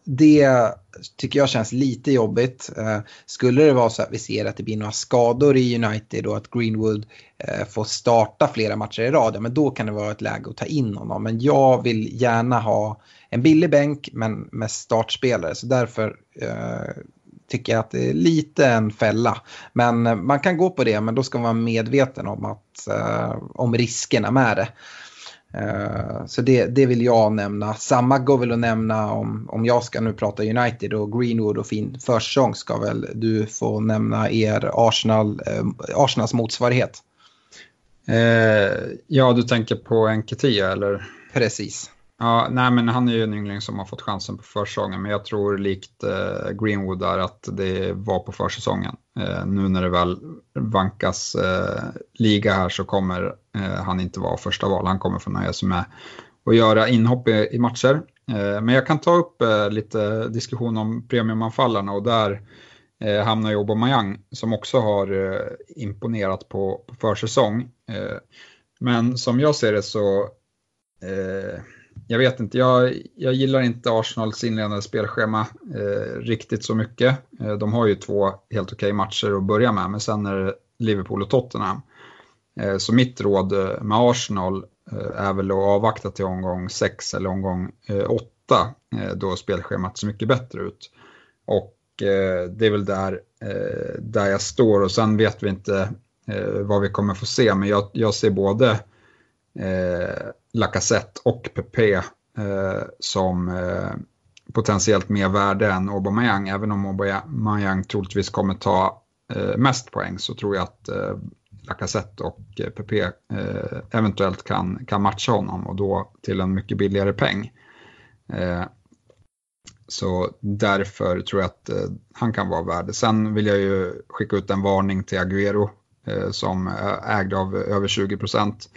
det tycker jag känns lite jobbigt. Eh, skulle det vara så att vi ser att det blir några skador i United och att Greenwood eh, får starta flera matcher i rad, men då kan det vara ett läge att ta in honom. Men jag vill gärna ha en billig bänk men med startspelare så därför eh, tycker jag att det är lite en fälla. Men eh, man kan gå på det men då ska man vara medveten om, att, om riskerna med det. Eh, så det, det vill jag nämna. Samma går väl att nämna om, om jag ska nu prata United och Greenwood och fin försäsong ska väl du få nämna er Arsenal, eh, Arsenals motsvarighet. Eh, ja, du tänker på Enketia eller? Precis. Ja, nej men han är ju en yngling som har fått chansen på försäsongen men jag tror likt eh, Greenwood där att det var på försäsongen. Eh, nu när det väl vankas eh, liga här så kommer eh, han inte vara första val. Han kommer få nöja sig med att göra inhopp i, i matcher. Eh, men jag kan ta upp eh, lite diskussion om premiumanfallarna och där eh, hamnar ju Aubameyang som också har eh, imponerat på, på försäsong. Eh, men som jag ser det så jag vet inte, jag, jag gillar inte Arsenals inledande spelschema eh, riktigt så mycket. Eh, de har ju två helt okej matcher att börja med, men sen är det Liverpool och Tottenham. Eh, så mitt råd eh, med Arsenal eh, är väl att avvakta till omgång 6 eller omgång eh, 8, eh, då spelschemat ser mycket bättre ut. Och eh, det är väl där, där jag står och sen vet vi inte vad vi kommer få se, men jag, jag ser både eh, Lacazette och Pepe eh, som, eh, potentiellt mer värde än Aubameyang. Även om Aubameyang troligtvis kommer ta eh, mest poäng så tror jag att eh, Lacazette och eh, PP eh, eventuellt kan, kan matcha honom och då till en mycket billigare peng. Eh, så därför tror jag att eh, han kan vara värd. Sen vill jag ju skicka ut en varning till Agüero eh, som eh, ägde av över 20 procent.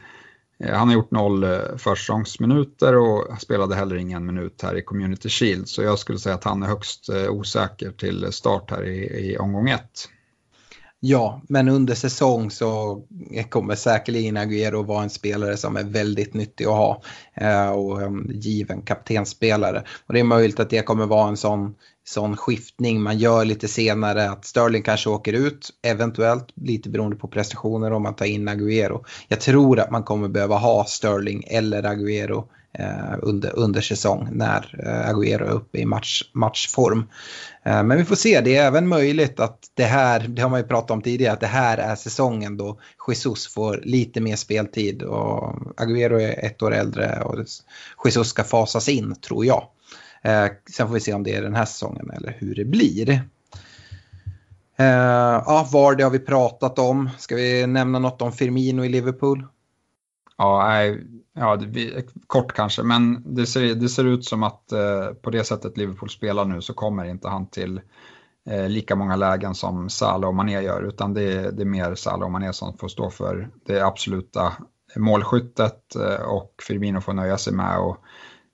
Eh, han har gjort noll eh, försäsongsminuter och spelade heller ingen minut här i Community Shield. Så jag skulle säga att han är högst eh, osäker till start här i, i omgång ett. Ja, men under säsong så kommer säkerligen Agüero vara en spelare som är väldigt nyttig att ha. Och given kaptenspelare. Och det är möjligt att det kommer vara en sån sån skiftning man gör lite senare. Att Sterling kanske åker ut, eventuellt lite beroende på prestationer om man tar in Agüero. Jag tror att man kommer behöva ha Sterling eller Agüero eh, under, under säsong när eh, Agüero är uppe i match, matchform. Eh, men vi får se, det är även möjligt att det här, det har man ju pratat om tidigare, att det här är säsongen då Jesus får lite mer speltid och Agüero är ett år äldre och Jesus ska fasas in tror jag. Eh, sen får vi se om det är den här säsongen eller hur det blir. Eh, ja, VAR det har vi pratat om. Ska vi nämna något om Firmino i Liverpool? Ja, nej, ja det, kort kanske, men det ser, det ser ut som att eh, på det sättet Liverpool spelar nu så kommer inte han till eh, lika många lägen som Salah och Mané gör, utan det, det är mer Salah och Mané som får stå för det absoluta målskyttet eh, och Firmino får nöja sig med att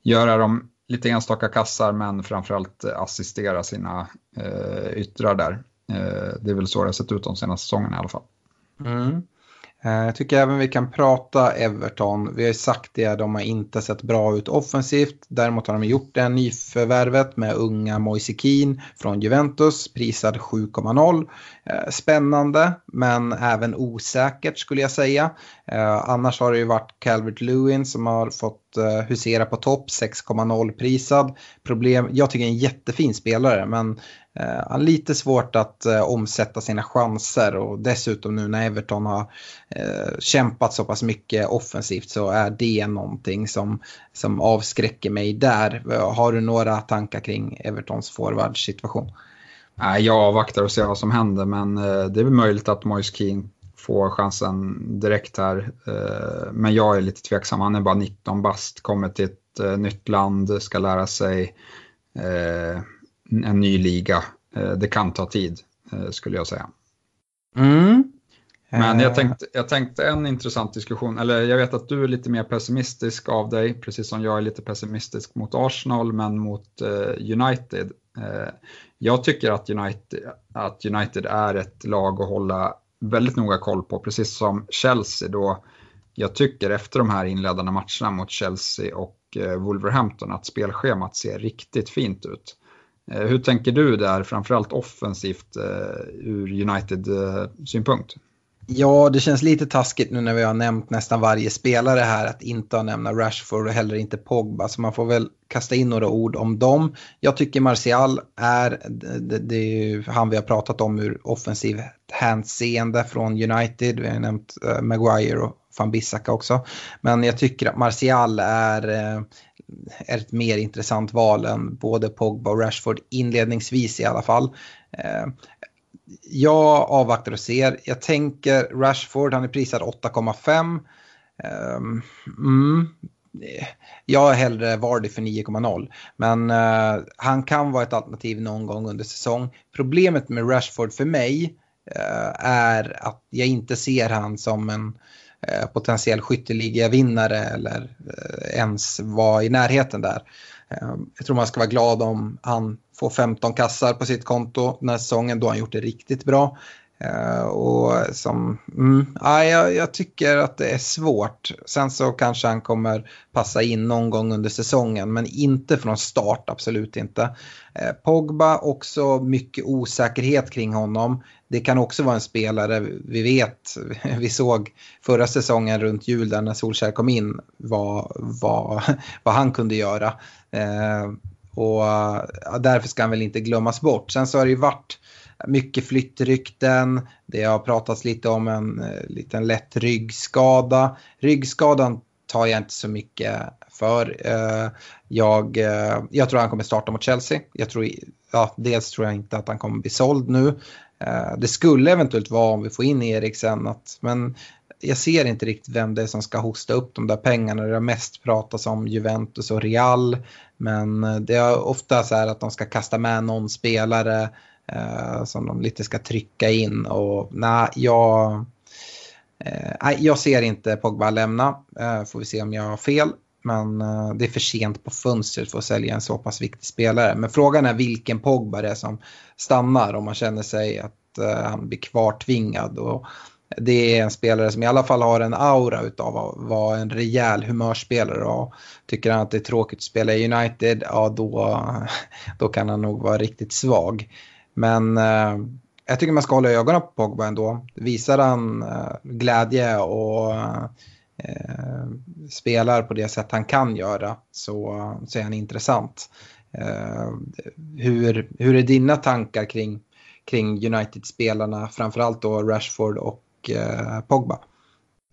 göra de lite enstaka kassar men framförallt eh, assistera sina eh, yttrar där. Eh, det är väl så det har sett ut de senaste säsongerna i alla fall. Mm. Eh, jag tycker även vi kan prata Everton. Vi har ju sagt det, de har inte sett bra ut offensivt. Däremot har de gjort det nyförvärvet med unga Moise Keane från Juventus, prisad 7,0. Eh, spännande, men även osäkert skulle jag säga. Eh, annars har det ju varit Calvert Lewin som har fått husera på topp, 6,0 prisad. Problem, jag tycker är en jättefin spelare, men Eh, han har lite svårt att eh, omsätta sina chanser och dessutom nu när Everton har eh, kämpat så pass mycket offensivt så är det någonting som, som avskräcker mig där. Har du några tankar kring Evertons forwardsituation? Jag avvaktar och ser vad som händer men det är väl möjligt att Moise Keane får chansen direkt här. Men jag är lite tveksam, han är bara 19 bast, kommer till ett nytt land, ska lära sig en ny liga. Eh, det kan ta tid, eh, skulle jag säga. Mm. Men jag tänkte, jag tänkte en intressant diskussion, eller jag vet att du är lite mer pessimistisk av dig, precis som jag är lite pessimistisk mot Arsenal, men mot eh, United. jag tycker att United, att United är ett lag att hålla väldigt noga koll på, precis som Chelsea då. Jag tycker efter de här inledande matcherna mot Chelsea och Wolverhampton att spelschemat ser riktigt fint ut. Eh, hur tänker du där, framförallt offensivt eh, ur United-synpunkt? Ja, det känns lite taskigt nu när vi har nämnt nästan varje spelare här att inte ha nämna Rashford och heller inte Pogba. Så man får väl kasta in några ord om dem. Jag tycker Martial är, det, det är han vi har pratat om ur offensiv hänseende från United. Vi har nämnt eh, Maguire och van Bissaka också. Men jag tycker att Martial är är ett mer intressant val än både Pogba och Rashford inledningsvis i alla fall. Eh, jag avvaktar och ser. Jag tänker Rashford, han är prisad 8,5. Ehm, mm, jag är hellre Vardy för 9,0. Men uh, han kan vara ett alternativ någon gång under säsong. Problemet med Rashford för mig uh, är att jag inte ser han som en Eh, potentiell skytteligavinnare eller eh, ens vara i närheten där. Eh, jag tror man ska vara glad om han får 15 kassar på sitt konto den här säsongen då han gjort det riktigt bra. Eh, och som, mm, ja, jag, jag, tycker att det är svårt. Sen så kanske han kommer passa in någon gång under säsongen men inte från start, absolut inte. Eh, Pogba också mycket osäkerhet kring honom det kan också vara en spelare vi vet, (laughs) vi såg förra säsongen runt jul där när Solskjaer kom in vad, vad, (laughs) vad han kunde göra. Eh, och därför ska han väl inte glömmas bort. Sen så har det ju varit mycket flyttrykten, det har pratats lite om en eh, liten lätt ryggskada. Ryggskadan tar jag inte så mycket för. Eh, jag, eh, jag tror han kommer starta mot Chelsea. Jag tror, ja, dels tror jag inte att han kommer bli såld nu. Eh, det skulle eventuellt vara om vi får in Eriksen, att, men jag ser inte riktigt vem det är som ska hosta upp de där pengarna. Det har mest pratats om Juventus och Real. Men det är ofta så här att de ska kasta med någon spelare eh, Eh, som de lite ska trycka in. Och nej, jag, eh, jag ser inte Pogba lämna. Eh, får vi se om jag har fel. Men eh, det är för sent på fönstret för att sälja en så pass viktig spelare. Men frågan är vilken Pogba det är som stannar om man känner sig att eh, han blir kvartvingad. Och det är en spelare som i alla fall har en aura utav att vara en rejäl humörspelare och tycker han att det är tråkigt att spela i United, ja då, (laughs) då kan han nog vara riktigt svag. Men eh, jag tycker man ska hålla ögonen på Pogba ändå. Visar han eh, glädje och eh, spelar på det sätt han kan göra så, så är han intressant. Eh, hur, hur är dina tankar kring, kring United-spelarna, framförallt då Rashford och eh, Pogba.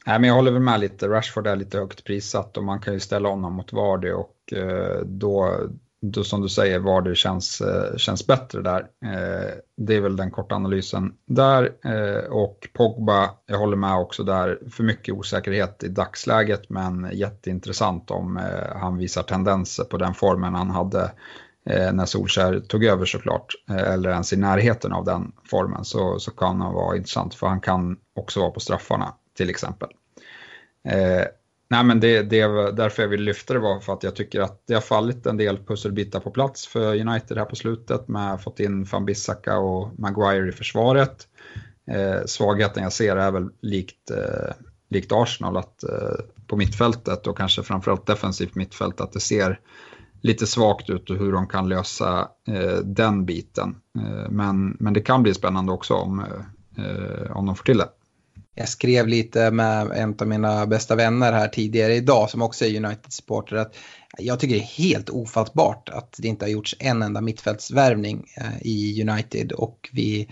Nej, men jag håller väl med lite. Rashford är lite högt prissatt och man kan ju ställa honom mot Vardy och eh, då, du, som du säger, Vardy känns, eh, känns bättre där. Eh, det är väl den korta analysen där. Eh, och Pogba, jag håller med också där, för mycket osäkerhet i dagsläget men jätteintressant om han visar tendenser på den formen han hade när Solskär tog över såklart, eller ens i närheten av den formen, så, så kan han vara intressant för han kan också vara på straffarna till exempel. Nej men det, det därför jag vill lyfta det var för att jag tycker att det har fallit en del pusselbitar på plats för United här på slutet med fått in van Bissaka och Maguire i försvaret. Eh, svagheten jag ser är väl likt, eh, likt Arsenal att eh, på mittfältet och kanske framförallt defensivt mittfält att det ser lite svagt ut och hur de kan lösa eh, den biten. Eh, men, men det kan bli spännande också om, eh, eh om de får till det. Jag skrev lite med en av mina bästa vänner här tidigare idag som också är United-supporter att jag tycker det är helt ofattbart att det inte har gjorts en enda mittfältsvärvning eh, i United och vi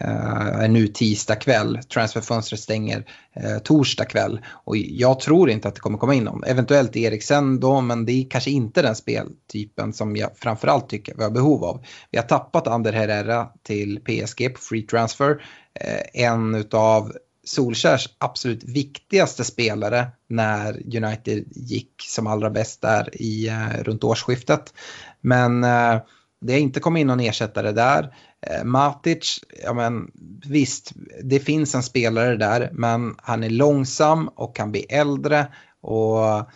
Eh, är nu tisdag kväll. Transferfönstret stänger eh, torsdag kväll. Och jag tror inte att det kommer komma in någon. Eventuellt Eriksen då, men det är kanske inte den speltypen som jag framförallt tycker vi har behov av. Vi har tappat Ander Herrera till PSG på free transfer. Eh, en utav Solskärs absolut viktigaste spelare när United gick som allra bäst där i, eh, runt årsskiftet. Men eh, det har inte kommit in någon ersättare där. Eh, Matic, ja men visst, det finns en spelare där, men han är långsam och kan bli äldre. Och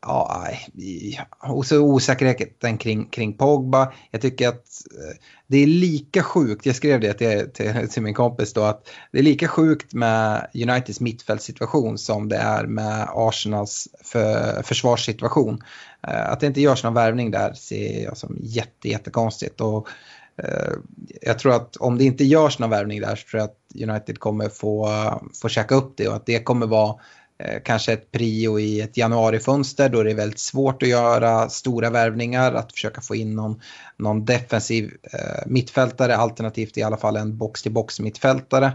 ja, och så osäkerheten kring, kring Pogba. Jag tycker att eh, det är lika sjukt, jag skrev det till, till, till, min kompis då, att det är lika sjukt med Uniteds mittfältssituation som det är med Arsenals för, försvarssituation. Eh, att det inte görs någon värvning där ser jag som jätte, jättekonstigt. Och, eh, jag tror att om det inte görs någon värvning där så tror jag att United kommer få, få käka upp det och att det kommer vara Eh, kanske ett prio i ett januarifönster. Då det är väldigt svårt att göra stora värvningar, att försöka få in någon, någon defensiv eh, mittfältare, alternativt i alla fall en box-till-box mittfältare. eh,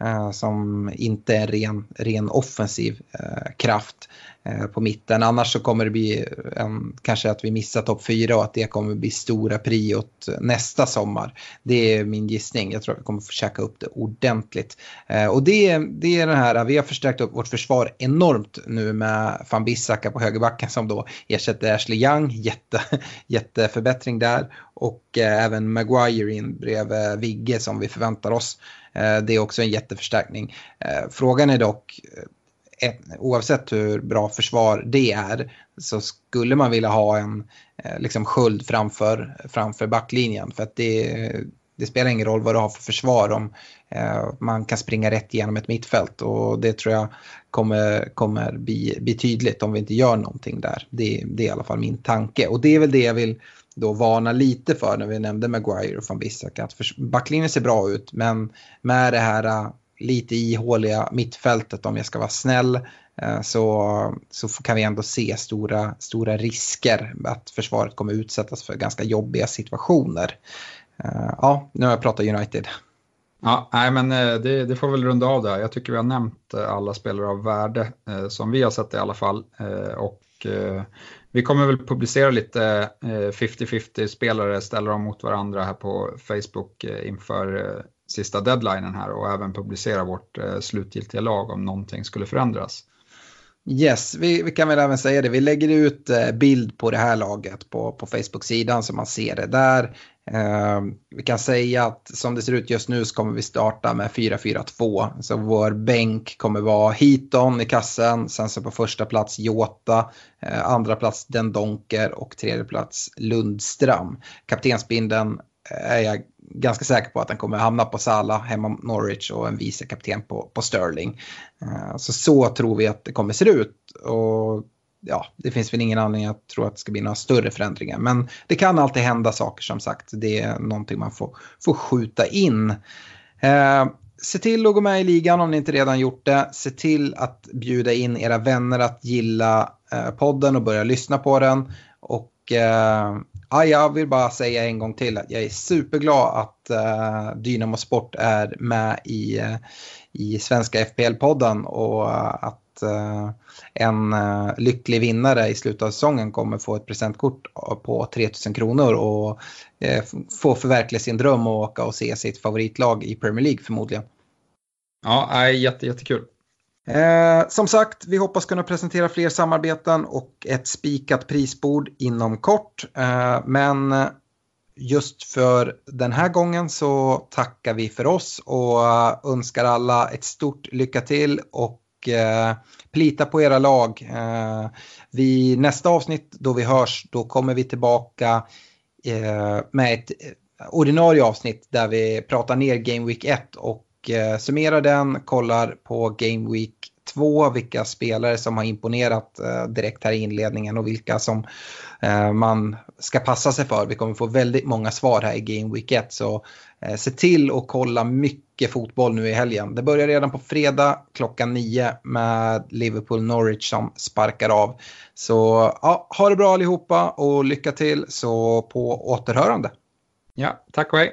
Eh, som inte är en ren, ren offensiv eh, kraft. Eh, på mitten. Annars så kommer det bli en, kanske att vi missar topp 4 och att det kommer bli stora priot nästa sommar. Det är min gissning. Jag tror att vi kommer få käka upp det ordentligt. Eh, och det, det är den här, vi har förstärkt upp vårt försvar enormt nu med van Bissaka på högerbacken som då ersätter Ashley Young. Jätte, (laughs) jätteförbättring där. Och eh, även Maguire in bredvid Vigge som vi förväntar oss. Eh, det är också en jätteförstärkning. Eh, frågan är dock eh, oavsett hur bra försvar det är så skulle man vilja ha en liksom sköld framför, framför backlinjen. För att det, det spelar ingen roll vad du har för försvar om man kan springa rätt igenom ett mittfält. Och det tror jag kommer, kommer bli, bli tydligt om vi inte gör någonting där. Det, det är i alla fall min tanke. Och det är väl det jag vill då varna lite för när vi nämnde Maguire och van Bissak Att backlinjen ser bra ut men med det här äh, lite ihåliga mittfältet om jag ska vara snäll äh, så, så kan vi ändå se stora, stora risker att försvaret kommer utsättas för ganska jobbiga situationer. Äh, ja, nu har jag pratat United. Ja, nej, men det, det, får väl runda av där. Jag tycker vi har nämnt alla spelare av värde som vi har sett i alla fall. Och vi kommer väl publicera lite eh, 50-50 spelare, ställa dem mot varandra här på Facebook eh, inför eh, sista deadlinen här och även publicera vårt slutgiltiga lag om någonting skulle förändras. Yes, vi, vi, kan väl även säga det. Vi lägger ut bild på det här laget på, på Facebook-sidan så man ser det där. Eh, vi kan säga att som det ser ut just nu så kommer vi starta med 4-4-2. Så vår bänk kommer vara Heaton i kassen, sen så på första plats Jota, eh, andra plats Den Donker och tredje plats Lundström. Kaptensbindeln eh, är jag ganska säker på att den kommer hamna på Sala hemma Norwich och en vice kapten på, på Sterling. Eh, så så tror vi att det kommer se ut. Och ja, det finns väl ingen anledning att tro att det ska bli några större förändringar. Men det kan alltid hända saker som sagt. Det är någonting man får, får skjuta in. Eh, se till att gå med i ligan om ni inte redan gjort det. Se till att bjuda in era vänner att gilla eh, podden och börja lyssna på den. Och eh, Ja, jag vill bara säga en gång till att jag är superglad att eh, Dynamo Sport är med i, eh, i svenska FPL-podden och eh, att eh, en uh, lycklig vinnare i slutet av säsongen kommer få ett presentkort på 3000 kronor och uh, få förverkliga sin dröm och åka och se sitt favoritlag i Premier League förmodligen. Ja, jätte, jättekul. Eh, som sagt, vi hoppas kunna presentera fler samarbeten och ett spikat prisbord inom kort. Eh, men just för den här gången så tackar vi för oss och önskar alla ett stort lycka till och eh, plita på era lag. Eh, vid nästa avsnitt då vi hörs, då kommer vi tillbaka eh, med ett eh, ordinarie avsnitt där vi pratar ner Game Week 1 och eh, summerar den, kollar på Game Week 2, vilka spelare som har imponerat eh, direkt här i inledningen och vilka som eh, man ska passa sig för. Vi kommer få väldigt många svar här i Game Week 1 så se till att kolla mycket fotboll nu i helgen. Det börjar redan på fredag klockan nio med Liverpool Norwich som sparkar av. Så ja, ha det bra allihopa och lycka till så på återhörande. Ja, tack och hej.